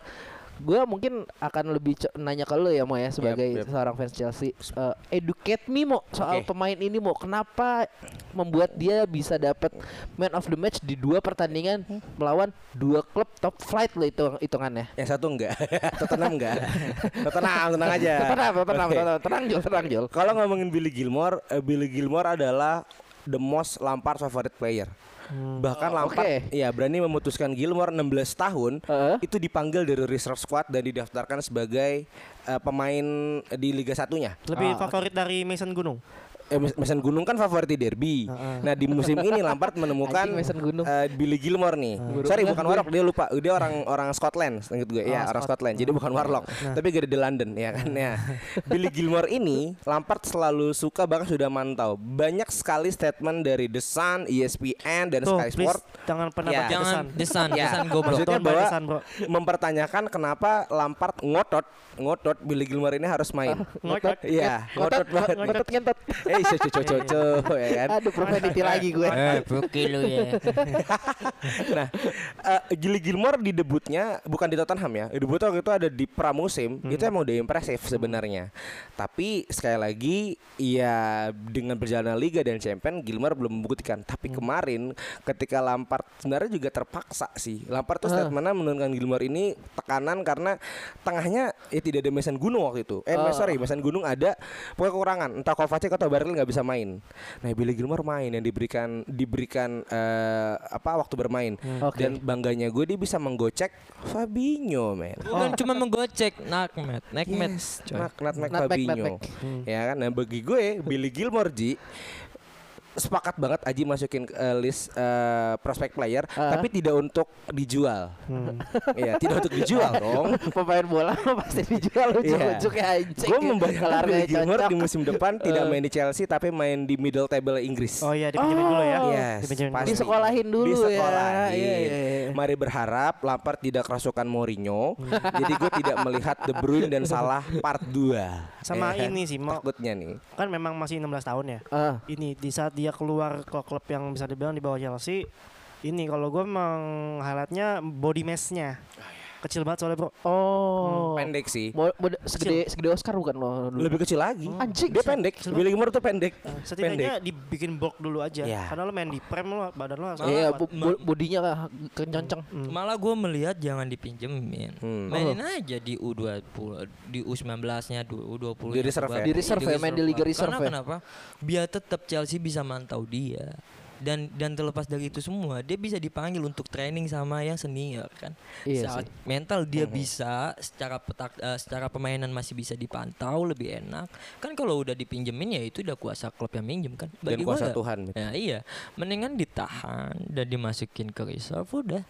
gue mungkin akan lebih co- nanya ke lo ya Mo ya sebagai yep. seorang fans Chelsea. Eh, educate me Mo soal Oke. pemain ini Mo. Kenapa membuat dia bisa dapat man of the match di dua pertandingan melawan dua klub top flight lo itu hitungannya. Yang satu enggak, Tottenham enggak. Tottenham tenang aja. Tenang, tenang, Oke. tenang, tenang, Jul, tenang, Jul. Kalau ngomongin Billy Gilmore, eh, Billy Gilmore adalah the most Lampard favorite player. Bahkan Lampard oke. ya berani memutuskan Gilmore 16 tahun Heeh. itu dipanggil dari reserve squad dan didaftarkan sebagai eh, pemain di Liga Satunya. Lebih Ah, favorit dari Mason Gunung. Eh, Mas- Mason Gunung kan favorit di derby. Nah di musim ini Lampard menemukan Mason Gunung. eh, Billy Gilmore nih. Sorry bukan Warlock dia lupa. Dia orang orang Scotland, inget gue. ya orang Scotland. Jadi bukan Warlock. Tapi gede di London ya kan ya. Billy Gilmore ini Lampard selalu suka bahkan sudah mantau. Banyak sekali statement dari The Sun, ESPN dan Tuh, Sky please Sport jangan pernah Ya. Jangan desan. desan, Ya, desan goblok. maksudnya bahwa desan, bro. mempertanyakan kenapa Lampard ngotot ngotot Billy Gilmore ini harus main. Ngotot. Iya, ngotot banget. Ngotot ngentot. Eh, coco coco ya kan. Aduh, profanity lagi gue. Eh, Buki lu ya. Nah, eh, Gilly Gilmore di debutnya bukan di Tottenham ya. Debutnya waktu itu ada di pramusim. Itu emang udah impresif sebenarnya. Tapi sekali lagi ya dengan perjalanan liga dan champion Gilmore belum membuktikan. Tapi kemarin ketika Lampard sebenarnya juga terpaksa sih. Lampard tuh statementnya menurunkan Gilmore ini tekanan karena tengahnya ya tidak ada Mason Gunung waktu itu. Eh, sorry, Mason Gunung ada pokoknya kekurangan. Entah Kovacic atau Nggak bisa main. Nah, Billy Gilmore main yang diberikan diberikan eh, apa waktu bermain. Oke. Dan bangganya gue dia bisa menggocek Fabinho, men. Bukan cuma menggocek, nakmet, nakmet. Yes, nak nutmeg Nutmeg, Fabinho. nutmeg. Ya kan, nah bagi gue Billy Gilmore Ji sepakat banget Aji masukin eh, list eh, prospect player, Ah. tapi tidak untuk dijual. Iya, tidak untuk dijual dong. Pemain bola pasti dijual ujuk-ujuk ya anjing. Gue membayangkan Kalau Billy Gilmore di musim depan tidak main di Chelsea tapi main di middle table Inggris. Oh iya, dipinjemin dulu ya. Yes, Dipinjemin pasti. dulu. Disekolahin dulu ya. Disekolahin. Iya, iya, iya. Mari berharap Lampard tidak kerasukan Mourinho. jadi gue tidak melihat De Bruyne dan Salah part 2. Sama ini sih, mau takutnya nih. kan memang masih 16 tahun ya. Ah. Ini di saat dia keluar ke klub yang bisa dibilang di bawah Chelsea, ini kalau gue memang highlightnya body mass-nya. Kecil banget soalnya, Bro. Oh. Pendek sih. Mo- mod- segede segede Oscar bukan lo dulu. Lebih kecil lagi. Anjing. Dia pendek. Billy Gilmore tuh pendek. Setidaknya dibikin bulk dulu aja. Iya. Karena lo main di prem lo badan lo Iya, sama bo- bo- bodinya lah kencang. Malah gue melihat jangan dipinjemin. Hmm. Mainin aja di U20, di U19-nya, di U20. Di reserve ya? Di reserve ya, main di Liga reserve Karena ya. kenapa? Biar tetap Chelsea bisa mantau dia. Dan dan terlepas dari itu semua, dia bisa dipanggil untuk training sama yang senior kan. Iya Saat mental dia bisa secara petak eh, secara permainan masih bisa dipantau lebih enak. Kan kalau udah dipinjemin ya itu udah kuasa klub yang minjem kan. Dan gua kuasa nggak- Tuhan. Ya iya, mendingan ditahan dan dimasukin ke reserve udah.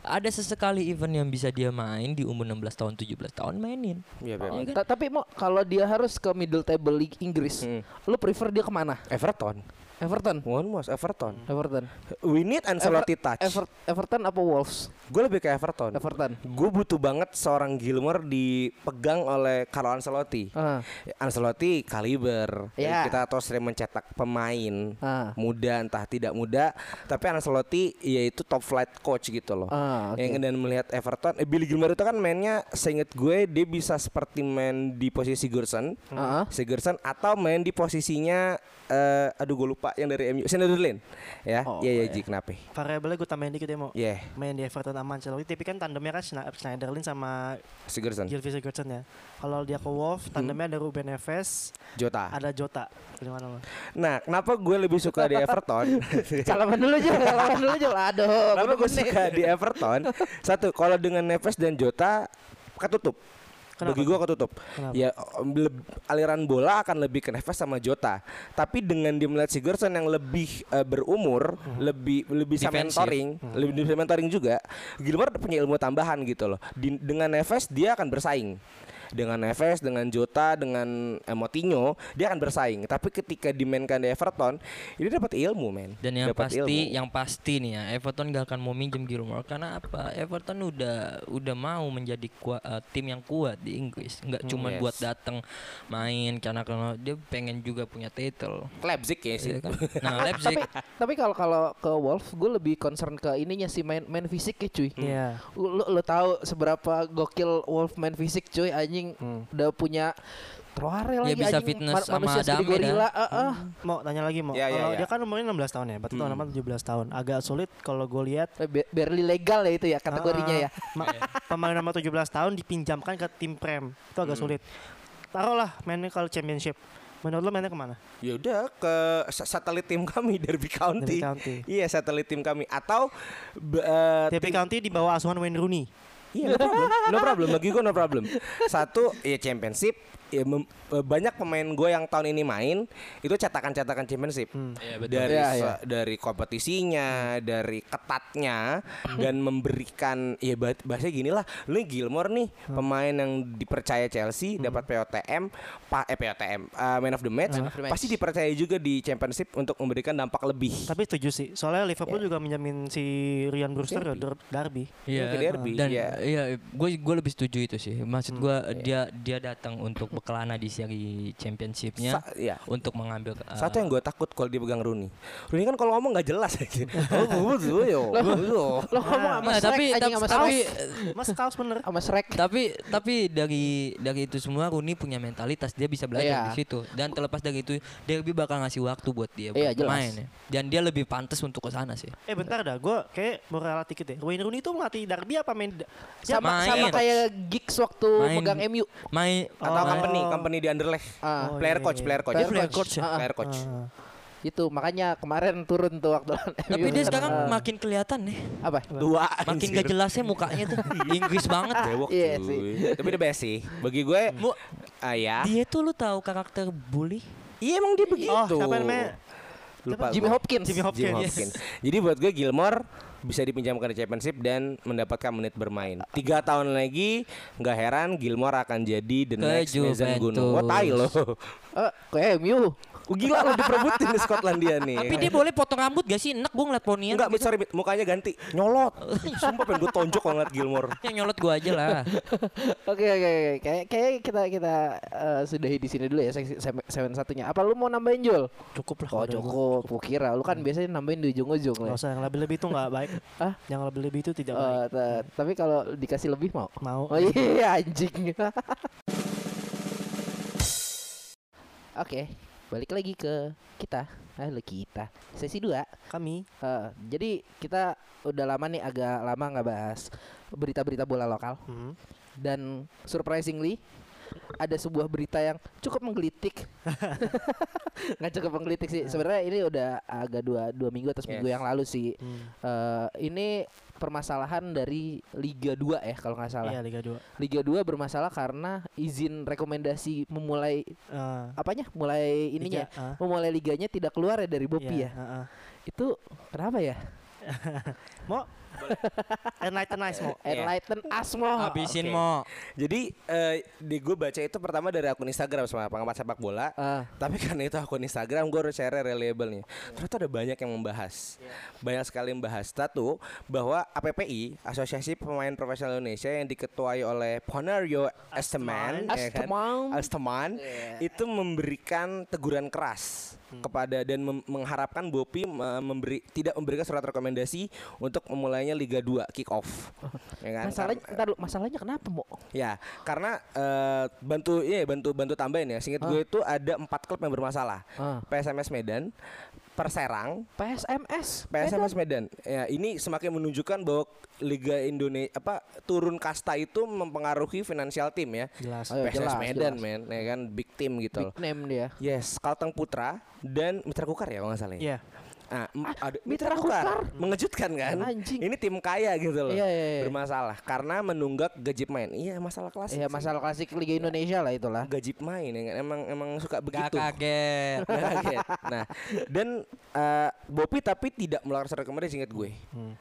Ada sesekali event yang bisa dia main di umur 16 tahun 17 tahun mainin. Ya Beb. kan? Ta- Tapi mau kalau dia harus ke middle table league Inggris, Hmm. lu prefer dia ke mana? Everton. Everton. One was Everton. Everton. We need Ancelotti touch. Ever- Everton apa Wolves? Gue lebih ke Everton. Everton. Gue butuh banget seorang Gilmore dipegang oleh Carlo Ancelotti. Ah. Ancelotti kaliber. Ya. Kita tahu sering mencetak pemain Ah. muda entah tidak muda, tapi Ancelotti yaitu top flight coach gitu loh. Ah, oke. Yang dan melihat Everton, eh, Billy Gilmore itu kan mainnya seinget gue dia bisa seperti main di posisi Gerson, Ah. Sigurdsson atau main di posisinya eh aduh gue lupa yang dari MU, Schneiderlin. Ya, Oh, iya ya iya. Ji, kenapa? variabelnya gue tambahin dikit ya mau Yeah, main di Everton sama Ancelotti tapi kan tandemnya kan Schneiderlin sama Sigurdsson, Gylfi Sigurdsson ya kalau dia ke Wolf tandemnya ada Ruben Neves Jota. ada Jota gimana lo Nah, kenapa gue lebih suka di Everton? Salaman dulu aja, salaman dulu aja. Aduh. Kenapa gue suka di Everton? Satu, kalau dengan Neves dan Jota ketutup. Kenapa Bagi gua ketutup. Kenapa? Ya aliran bola akan lebih ke Neves sama Jota. Tapi dengan dia melihat Sigurdsson yang lebih eh, berumur, lebih lebih bisa mentoring, lebih bisa mentoring juga. Gilmore punya ilmu tambahan gitu loh. Di- dengan Neves dia akan bersaing. Dengan Neves, dengan Jota, dengan eh, dia akan bersaing. Tapi ketika dimainkan di Everton, ini dapat ilmu, men. Dan yang Dapat pasti, ilmu. yang pasti nih ya, Everton gak akan mau minjem Gilmore karena apa? Everton udah udah mau menjadi kua- eh, tim yang kuat di Inggris, nggak cuma yes. buat datang main karena karena dia pengen juga punya title. Leipzig ya sih. Iya kan? Nah, Leipzig Tapi tapi kalau kalau ke Wolves gue lebih concern ke ininya sih main main fisik ya cuy. Iya. Lu lu tahu seberapa gokil Wolf main fisik cuy anjing udah punya Troare lagi bisa anjing fitness sama manusia segede Adame gorila. dah. eh, eh. Mau tanya lagi mau. Ya, ya, Kalau ya. dia kan umurnya 16 tahun ya, berarti tahun depan 17 tahun. Agak sulit kalau gue lihat Eh, ba- barely legal ya itu ya kategorinya ya. Ah, ma- pemain nomor 17 tahun dipinjamkan ke tim Prem. Itu agak sulit. Taruhlah mainnya kalau championship. Menurut lo mainnya ke mana? Ya udah ke sa- satelit tim kami Derby County. Derby County. Iya, satelit tim kami atau eh, Derby tim- County di bawah asuhan Wayne Rooney. Iya, no problem. No problem bagi gue no problem. Satu, ya championship ya mem- eh, banyak pemain gue yang tahun ini main itu cetakan-cetakan championship Iya, betul. dari se- iya. dari kompetisinya dari ketatnya dan memberikan ya bah- bahasa gini lah lu Gilmore nih pemain yang dipercaya Chelsea dapat POTM pa, eh POTM man of the match Man of the match. pasti dipercaya juga di championship untuk memberikan dampak lebih Tapi setuju sih. Soalnya Liverpool juga minjamin si Ryan Brewster ke Der- Derby. Iya, ke derby, dan iya. iya, gue gue lebih setuju itu sih. Maksud gue dia dia datang untuk berkelana di seri championshipnya Sa- iya. untuk mengambil uh, Satu yang gue takut kalau dipegang Rooney. Rooney kan kalau ngomong nggak jelas aja. Oh, betul yo. Lo ngomong sama Nah, tapi sama tapi Shrek. Mas Kaos bener. sama Shrek. tapi tapi dari dari itu semua Rooney punya mentalitas dia bisa belajar Iya. di situ dan terlepas dari itu Derby bakal ngasih waktu buat dia Iya, buat jelas. main ya. dan dia lebih pantas untuk ke sana sih Eh bentar dah, gue kayak mau ralat dikit deh. Wayne Rooney itu melatih Derby apa main? Sama main. sama kayak gigs waktu Main. megang MU. main Atau Oh. Company, company di Underleg. Ah, Oh, player iya, coach, iya. player coach. Player player coach. coach ya? Ah, ah. Player coach. Ah. Itu makanya kemarin turun tuh waktu lawan tapi dia sekarang Ah. makin kelihatan nih apa? Dua. makin gak jelasnya mukanya tuh Inggris banget Bewok Iya sih. Tapi the best sih. Bagi gue, Mu- ah ya. dia tuh lu tahu karakter bully Iya emang dia begitu. Oh, siapa namanya? Lupa Jimmy. Hopkins. Jimmy Hopkins. Jimmy Hopkins. Jadi buat gue Gilmore bisa dipinjamkan di Championship dan mendapatkan menit bermain. Tiga tahun lagi nggak heran Gilmore akan jadi the Ke next Mason. Gunung. Wah tai loh. Eh, ke MU. Oh, gila lo diperebutin di Skotlandia nih. tapi dia boleh potong rambut gak sih enak gue ngeliat ponian Enggak, sorry, Mit. mukanya ganti. Nyolot. Sumpah pengen gue tonjok kalau ngeliat Gilmore. yang nyolot gue aja lah Oke oke oke. Kayak kayak kita kita eh, sudahi di sini dulu ya seksi seven satunya. Apa lu mau nambahin Jul? Cukup lah. Oh cukup. Gua kira lu kan biasanya nambahin di ujung-ujung lah. usah yang lebih-lebih itu nggak baik. Ah? Yang lebih-lebih itu tidak Eh, baik. ta- tapi kalau dikasih lebih mau? Mau. Oh iya anjing. Oke, balik lagi ke kita. Halo kita. Sesi 2. Kami Eh, jadi kita udah lama nih agak lama nggak bahas berita-berita bola lokal hmm. dan surprisingly ada sebuah berita yang cukup menggelitik. Nggak cukup menggelitik sih. Sebenarnya ini udah agak dua dua minggu atau seminggu Yes. yang lalu sih. Hmm. Eh, ini permasalahan dari Liga 2 ya kalau nggak salah. Iya Liga 2. Liga 2 bermasalah karena izin rekomendasi memulai Eh, apanya? Mulai ininya, Liga, ah. memulai liganya tidak keluar ya dari Bopi Iya, ya. ah, ah. Itu kenapa ya? Mau Enlighten Ice mau. Enlighten Asmo. habisin Oke. mau Jadi eh, di gue baca itu pertama dari akun Instagram sama pengamat sepak bola. Ah. Tapi karena itu akun Instagram gue harus share reliable nih. Ternyata ada banyak yang membahas. Banyak sekali yang membahas. Satu bahwa APPI Asosiasi Pemain Profesional Indonesia yang diketuai oleh Ponario Esteman, ya kan? Asteman. Asteman itu memberikan teguran keras kepada dan mem- mengharapkan Bopi me- memberi tidak memberikan surat rekomendasi untuk memulainya Liga 2 kick off. ya kan? Masalahnya, ntar masalahnya kenapa mo? Ya, karena eh, bantu ini bantu bantu tambahin ya. Singkat gue itu ada empat klub yang bermasalah. Ah. PSMS Medan, Perserang, PSMS. PSMS Medan. Ya, ini semakin menunjukkan bahwa Liga Indonesia apa turun kasta itu mempengaruhi finansial tim ya. Jelas. Oh, PSMS jelas, Medan, jelas. men, ya kan big team gitu. Big name dia. Yes, Kalteng Putra dan Mitra Kukar ya kalau nggak salah. ya? Iya. Nah, ada Mitra Mitra Kukar. Kukar. Mengejutkan kan? Anjing. Ini tim kaya gitu loh. Iya, iya, iya. Bermasalah karena menunggak gaji pemain. Iya, masalah klasik. Ya sih. masalah klasik Liga Indonesia lah itulah. gaji pemain ya, emang emang suka Gak begitu. kaget. Nggak kaget. Nah, dan eh, Bopi tapi tidak melanggar rekomendasi ingat gue.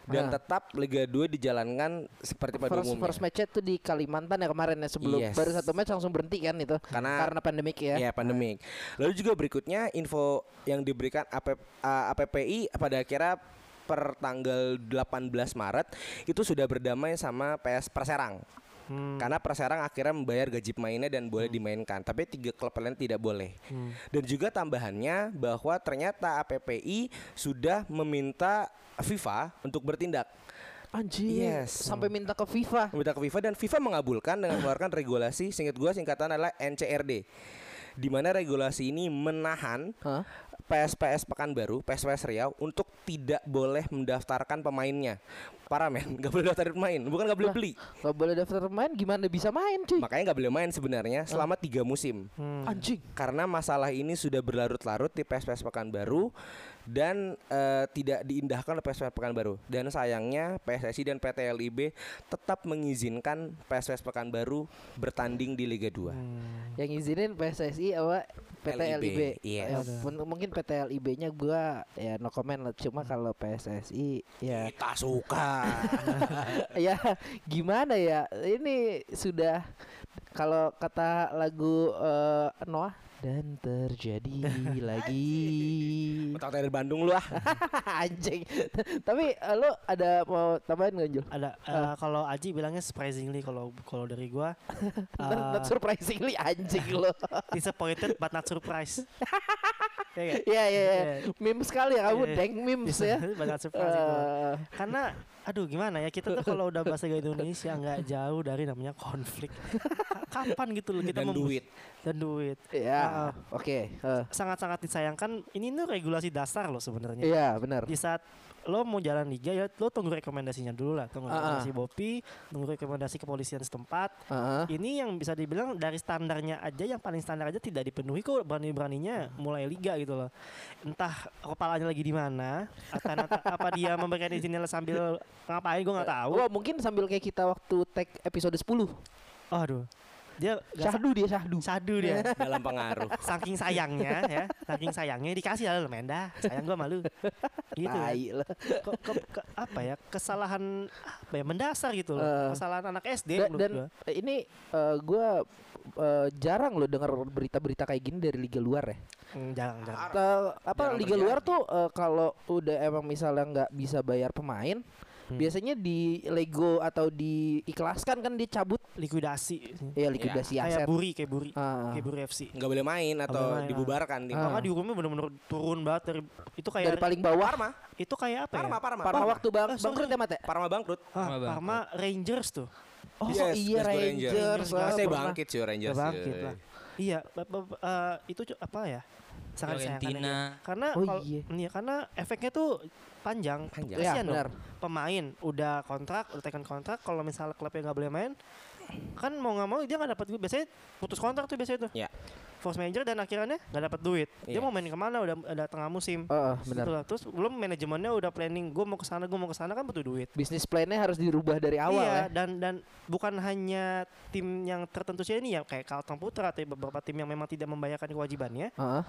Dan Ah. tetap Liga 2 dijalankan seperti pada First, umumnya. first match itu di Kalimantan ya kemarin ya sebelum Yes. baru satu match langsung berhenti kan itu Karena- karena pandemik ya. Ya pandemik. Lalu juga berikutnya info yang diberikan AP, uh, APPI pada akhirnya per tanggal 18 Maret itu sudah berdamai sama PS Perserang. Hmm. Karena Perserang akhirnya membayar gaji pemainnya dan boleh dimainkan, tapi tiga klub lain tidak boleh. Dan juga tambahannya bahwa ternyata APPI sudah meminta FIFA untuk bertindak. Anjir. Yes. Sampai minta ke FIFA. Meminta ke FIFA dan FIFA mengabulkan dengan mengeluarkan regulasi singkat gua singkatan adalah NCRD. Di mana regulasi ini menahan Hah? PSPS Pekanbaru, PSPS Riau untuk tidak boleh mendaftarkan pemainnya. Parah men, nggak boleh daftarin pemain, bukan nggak boleh beli. Gak boleh daftar main gimana bisa main cuy? Makanya nggak boleh main sebenarnya selama tiga musim. Anjing. Karena masalah ini sudah berlarut-larut di PSPS Pekanbaru dan eh, tidak diindahkan oleh PSPS Pekanbaru. Dan sayangnya PSSI dan PT LIB tetap mengizinkan PSPS Pekanbaru bertanding di Liga 2. Yang izinin PSSI apa PT LIB, LIB. iya. Ya, mun- mungkin PT LIB-nya gua ya no comment lah. Cuma kalau PSSI ya Kita suka. ya gimana ya? Ini sudah kalau kata lagu eh, Noah dan terjadi lagi. Otak dari Bandung lu ah. Anjing. Tapi eh, lo ada mau tambahin nggak Jul? Ada eh, kalau Aji bilangnya surprisingly kalau kalau dari gua Not, eh, not surprisingly anjing lo. disappointed but not surprised. Ya nggak? Iya iya iya. Iya. Meme sekali ya kamu Iya. deng memes ya. but not surprised itu. Eh, Karena aduh gimana ya kita tuh kalau udah bahasa Indonesia nggak jauh dari namanya konflik. Kapan gitu loh kita Dan mem- duit. dan duit. ya, Ah, oke. eh, sangat-sangat disayangkan ini tuh regulasi dasar loh sebenarnya. Iya, benar. Di saat lo mau jalan liga ya lo tunggu rekomendasinya dulu lah, tunggu Ah, ah. rekomendasi Bopi, tunggu rekomendasi kepolisian setempat. Heeh. Ini yang bisa dibilang dari standarnya aja yang paling standar aja tidak dipenuhi kok berani-beraninya mulai liga gitu loh. Entah kepalanya lagi di mana, apa dia memberikan izinnya sambil ngapain gue nggak tahu. Wah, mungkin sambil kayak kita waktu tag episode 10. Aduh. Dia nggak sa- Syahdu dia syahdu. sadu dia. dalam pengaruh. saking sayangnya ya saking sayangnya dikasih lah Menda sayang gua malu gitu ya. Ke- ke- ke- apa ya kesalahan apa ya mendasar gitu loh Eh. kesalahan anak SD menurut dan gua. ini eh, gua eh, jarang loh dengar berita-berita kayak gini dari liga luar ya. Hmm, jangan jangan Eh, apa Jarang liga terjadi. luar tuh eh, kalau udah emang misalnya nggak bisa bayar pemain, Hmm. biasanya di Lego atau diikhlaskan kan dicabut likuidasi ya likuidasi aset. kayak buri kayak buri Ah. kayak buri FC nggak boleh main atau boleh main, ah. dibubarkan. Ah. Maka dihukumnya bener-bener turun banget dari itu dari kayak paling bawah. Parma, itu kayak apa Parma, ya? Parma, Parma waktu bang sorry. bangkrut ya mate. Parma bangkrut. Ah, Parma bangkrut. Parma Rangers tuh. Oh Yes, iya Rangers. Rangers. ah, bangkit sih Rangers. Bangkit lah. Iya, eh, itu apa ya? Sangat disayangkan Fiorentina. aja. Karena Oh, kalau- iya. iya, karena efeknya tuh panjang. Panjang. Iya, Kasihan dong. benar. Pemain udah kontrak, udah tekan kontrak. Kalau misalnya klubnya nggak boleh main, kan mau nggak mau dia nggak dapat duit. Biasanya putus kontrak tuh biasanya tuh. Ya. Force manager dan akhirnya nggak dapat duit. Dia Iya. mau main ke mana? Udah ada tengah musim. Oh, benar. Gitu. Terus belum manajemennya udah planning, gue mau ke sana, gue mau ke sana kan butuh duit. Bisnis plan-nya harus dirubah dari awal iya, ya. dan dan bukan hanya tim yang tertentu saja ini ya kayak Kalteng Putra atau beberapa tim yang memang tidak membayarkan kewajibannya. Heeh.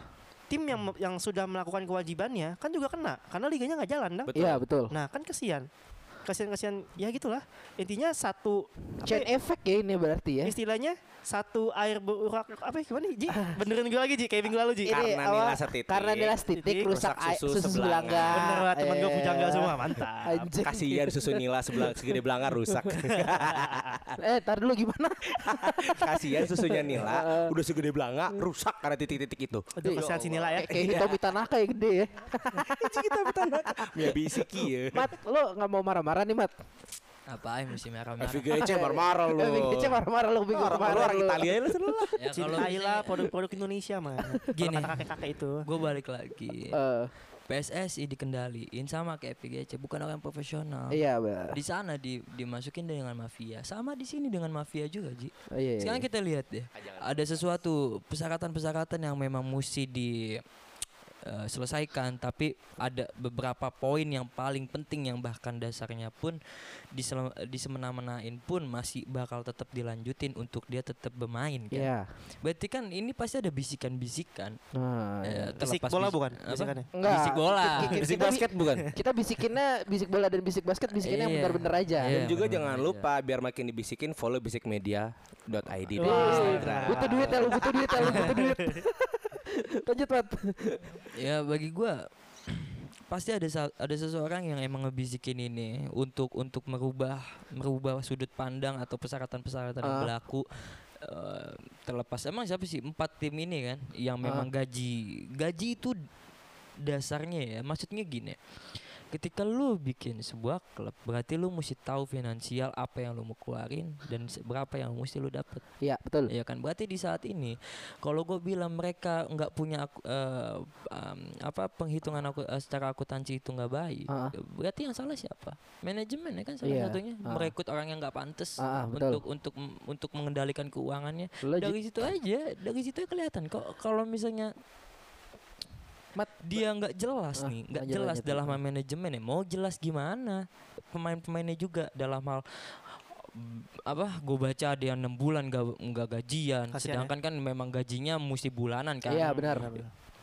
Tim yang yang sudah melakukan kewajibannya kan juga kena karena liganya nggak jalan. Betul. Iya, betul. Nah, kan kesian. Kasihan-kasihan ya gitulah. Intinya satu Chain effect ya ini berarti ya. istilahnya satu air berurak apa ya, gimana Ji? Benerin gue lagi Ji kayak minggu lalu Ji. Ini Karena nila setitik. Karena nila setitik Titik, rusak, rusak susu susu sebelanga. sebelanga. Bener banget temen gue Eh, pujangga semua mantap. Anjing. Kasihan susu nila sebelah segede belanga rusak. Eh, tar dulu gimana? Kasihan susunya nila udah segede belanga rusak karena titik-titik itu. Aduh kasihan si Nila ya. Kayak kayak Hitomi Tanaka ya gede ya. kita bertanda. Ya bisiki ya. Mat, lo nggak mau marah-marah nih, Mat? Apa mesti merah-merah? FGC marah-marah lu. Kece marah-marah lo minggu Orang kemarin orang. Italia lu lah. Ya kalau Cintailah produk-produk Indonesia mah. Gini. Kata kakek-kakek itu. gue balik lagi. Eh, PSSI dikendaliin sama kayak FGC, bukan orang profesional. iya, Mbak. Di sana di, dimasukin dengan mafia, sama di sini dengan mafia juga, Ji. Oh, iya, iya. Sekarang kita lihat deh, ada sesuatu persyaratan-persyaratan yang memang mesti di eh, selesaikan tapi ada beberapa poin yang paling penting yang bahkan dasarnya pun disele- disemena-menain pun masih bakal tetap dilanjutin untuk dia tetap bermain kan. Iya. Berarti kan ini pasti ada bisikan-bisikan. Nah, Eh, Bisik terlepas bola bis- bukan bisikannya? Enggak. Bisik bola. Bisik basket bukan? Kita bisikinnya bisik bola dan bisik basket bisikinnya yang Iya. benar-benar aja. Iya. Dan juga jangan aja. lupa biar makin dibisikin follow bisikmedia.id di Wah, Instagram. butuh duit ya lu, butuh duit ya lu, butuh duit. Lanjut, Mat. Ya bagi gua pasti ada ada seseorang yang emang ngebisikin ini untuk untuk merubah merubah sudut pandang atau persyaratan-persyaratan yang Ah. berlaku eh, terlepas emang siapa sih empat tim ini kan yang memang gaji gaji itu dasarnya ya maksudnya gini ketika lu bikin sebuah klub berarti lu mesti tahu finansial apa yang lu mau keluarin dan berapa yang mesti lu dapet Iya, betul. ya kan berarti di saat ini kalau gue bilang mereka nggak punya aku, eh, um, apa penghitungan aku eh, secara akuntansi itu nggak baik Ah. berarti yang salah siapa manajemen ya kan salah Iya. satunya Ah. merekrut orang yang nggak pantas Ah, ah, betul. untuk untuk untuk mengendalikan keuangannya Lu dari situ aja dari situ kelihatan kok kalau misalnya Mat, dia nggak jelas Ah, nih nggak jelas dalam hal manajemen ya. Mau jelas gimana? Pemain-pemainnya juga dalam hal apa gue baca ada yang enam bulan gak nggak gajian. Kasihan ya. sedangkan kan memang gajinya mesti bulanan kan. Iya, benar.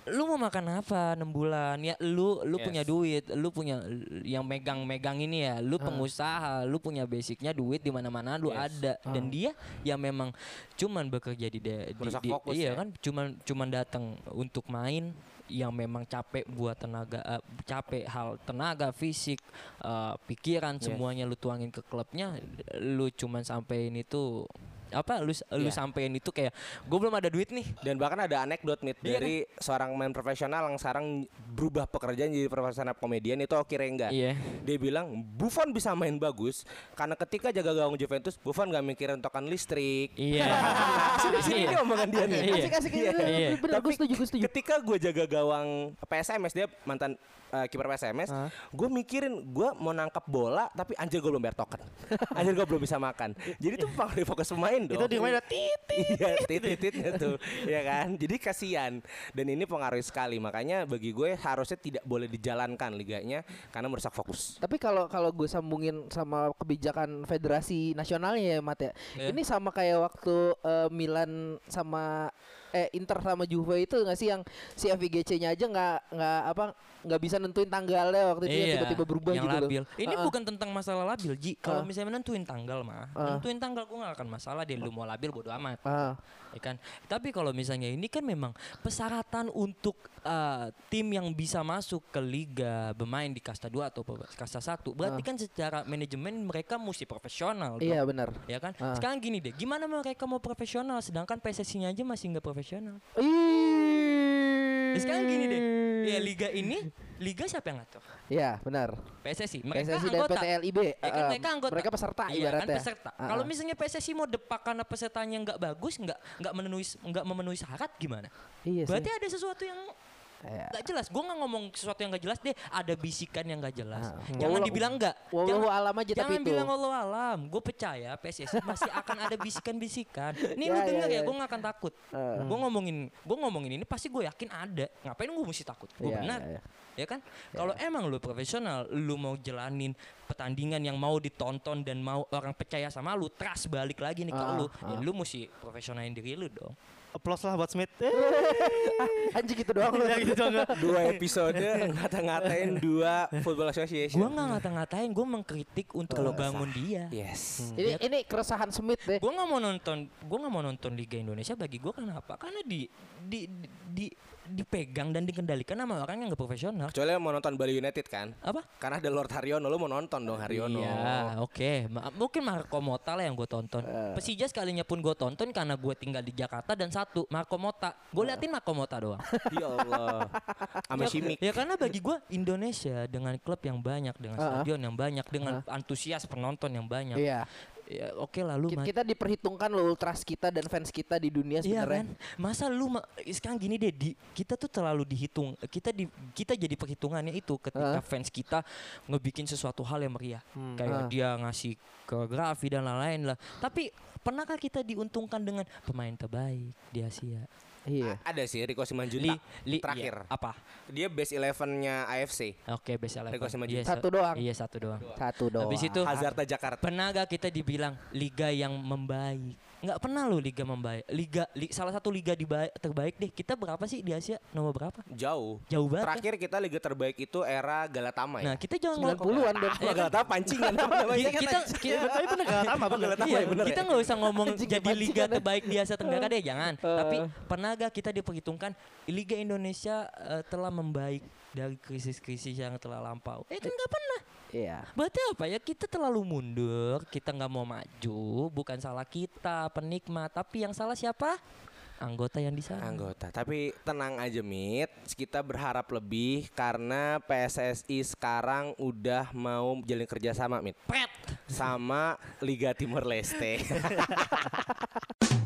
lu mau makan apa enam bulan? Ya lu lu Yes. punya duit. Lu punya yang megang-megang ini ya. Lu Ah. pengusaha. Lu punya basicnya duit di mana-mana. Lu Yes. ada. Dan dia yang memang cuman bekerja di, de- di, di- iya ya. kan? Cuman cuman datang untuk main yang memang capek buat tenaga eh, capek hal tenaga fisik eh, pikiran Yes. semuanya lu tuangin ke klubnya lu cuman sampein itu apa lu lu Iya. sampein itu kayak gue belum ada duit nih Dan bahkan ada anekdot nih Iya dari seorang main profesional yang sekarang berubah pekerjaan jadi profesional komedian itu Oki Rengga. iya Dia bilang Buffon bisa main bagus karena ketika jaga gawang Juventus Buffon gak mikirin token listrik. iya Sini ini omongan dia nih. Iya. Asik-asik Iya. Tapi ketika gue jaga gawang PSMS dia mantan eh, kiper PSMS, Hah? gue mikirin gue mau nangkap bola tapi anjir gue belum bayar token, anjir gue belum bisa makan. Jadi itu pengaruh fokus pemain dong. Itu di mana titit. Iya titit-tititnya tuh ya kan Jadi kasihan Dan ini pengaruh sekali Makanya bagi gue harusnya tidak boleh dijalankan liganya Karena merusak fokus Tapi kalau kalau gue sambungin sama kebijakan federasi nasionalnya ya Mat ya. Iya. Ini sama kayak waktu eh, Milan sama eh Inter sama Juve itu nggak sih yang si FIGC-nya aja nggak nggak apa nggak bisa nentuin tanggalnya waktu itu yang tiba-tiba berubah yang gitu loh. labil. Ini Ah, ah. bukan tentang masalah labil, Ji. Kalau Ah. misalnya nentuin tanggal mah, Ah. nentuin tanggal gue gak akan masalah deh lu mau labil bodo amat. Ah, Ya kan? Tapi kalau misalnya ini kan memang persyaratan untuk uh, tim yang bisa masuk ke liga bermain di kasta 2 atau kasta 1, berarti kan secara manajemen mereka mesti profesional. iya benar. Ya kan? Ah. Sekarang gini deh, gimana mereka mau profesional sedangkan PSSI-nya aja masih nggak profesional? Ih. Nah, sekarang gini deh, ya liga ini, liga siapa yang ngatur? Iya benar. PSSI, mereka PSSI dan anggota. PT LIB. Ya kan eh, mereka anggota. Mereka peserta Iya kan ibaratnya. peserta. Ah, Kalau ah. misalnya PSSI mau depak karena pesertanya nggak bagus, nggak nggak memenuhi nggak memenuhi syarat gimana? Iya sih. Berarti ada sesuatu yang Iya. nggak jelas. Gue nggak ngomong sesuatu yang nggak jelas deh. Ada bisikan yang nggak jelas. Ah. Jangan dibilang nggak. wallahu alam aja jangan tapi itu. bilang Allah alam. Gue percaya PSSI masih akan ada bisikan-bisikan. Nih Ya, lu ya, denger ya, ya. gue nggak akan takut. Eh. Gue ngomongin, gue ngomongin ini pasti gue yakin ada. Ngapain gue mesti takut? Gue Iya, benar. iya, iya. Ya kan? Kalau emang lu profesional, lu mau jalanin pertandingan yang mau ditonton dan mau orang percaya sama lu, trust balik lagi nih ke Ah, lu. ah. Ya lu mesti profesionalin diri lu dong. Applause lah buat Smith. Eh, Anjing gitu doang. ya gitu dong. nggak? Dua episode ngata-ngatain dua Football Association Gua nggak ngata-ngatain, gua mengkritik untuk ngebangun dia. Yes Ini ini keresahan Smith deh. Gue nggak mau nonton, gue nggak mau nonton Liga Indonesia. Bagi gue kenapa? Karena di di di, di- dipegang dan dikendalikan sama orang yang nggak profesional. Kecuali mau nonton Bali United kan Apa? Karena ada Lord Haryono Lu mau nonton dong Haryono Iya, oke. Ma- Mungkin Marco Mota lah yang gue tonton. Persija sekalinya pun gue tonton karena gue tinggal di Jakarta dan satu Marco Mota. Gue liatin Marco Mota doang. Ya Allah Sama ya, Shimik ya karena bagi gue Indonesia dengan klub yang banyak, dengan Ah, ah. stadion yang banyak, dengan antusias penonton yang banyak. Iya. Ya, oke lah lu Ki- ma- Kita diperhitungkan loh ultras kita dan fans kita di dunia Iya sebenarnya. kan? Masa lu ma- sekarang gini deh, di, kita tuh terlalu dihitung. Kita di kita jadi perhitungannya itu ketika Ah. fans kita ngebikin sesuatu hal yang meriah. Hmm. Kayak Ah. dia ngasih koreografi dan lain-lain lah. Tapi pernahkah kita diuntungkan dengan pemain terbaik di Asia? Iya. A- Ada sih Rico Simanjuntak Li, li, terakhir. iya, apa? Dia base 11-nya AFC. Oke, best eleven. Rico Simanjuntak. Iya, Satu sa- doang. Iya, satu doang. Satu doang. Habis itu Hazardnya Jakarta. pernah gak kita dibilang liga yang membaik? Nggak pernah loh liga membaik. Liga, li- salah satu liga di terbaik deh. Kita berapa sih di Asia? Nomor berapa? Jauh. Jauh banget. Terakhir kita liga terbaik itu era Galatama Nah, ya. kita jangan 90-an dong. Wah, Galatama pancingan kita, kan kita, kita, Tapi bener gak sama bener. iya, kita ya? nggak usah ngomong jadi liga ya. terbaik di Asia Tenggara deh, jangan. Eh. Tapi pernah gak kita diperhitungkan Liga Indonesia eh, telah membaik dari krisis-krisis yang telah lampau? Eh kan nggak pernah. Iya. Berarti apa ya? Kita terlalu mundur, kita nggak mau maju. Bukan salah kita, penikmat. Tapi yang salah siapa? Anggota yang di sana. anggota. Tapi tenang aja Mit, kita berharap lebih karena PSSI sekarang udah mau jalin kerjasama Mit Pet. sama Liga Timur Leste.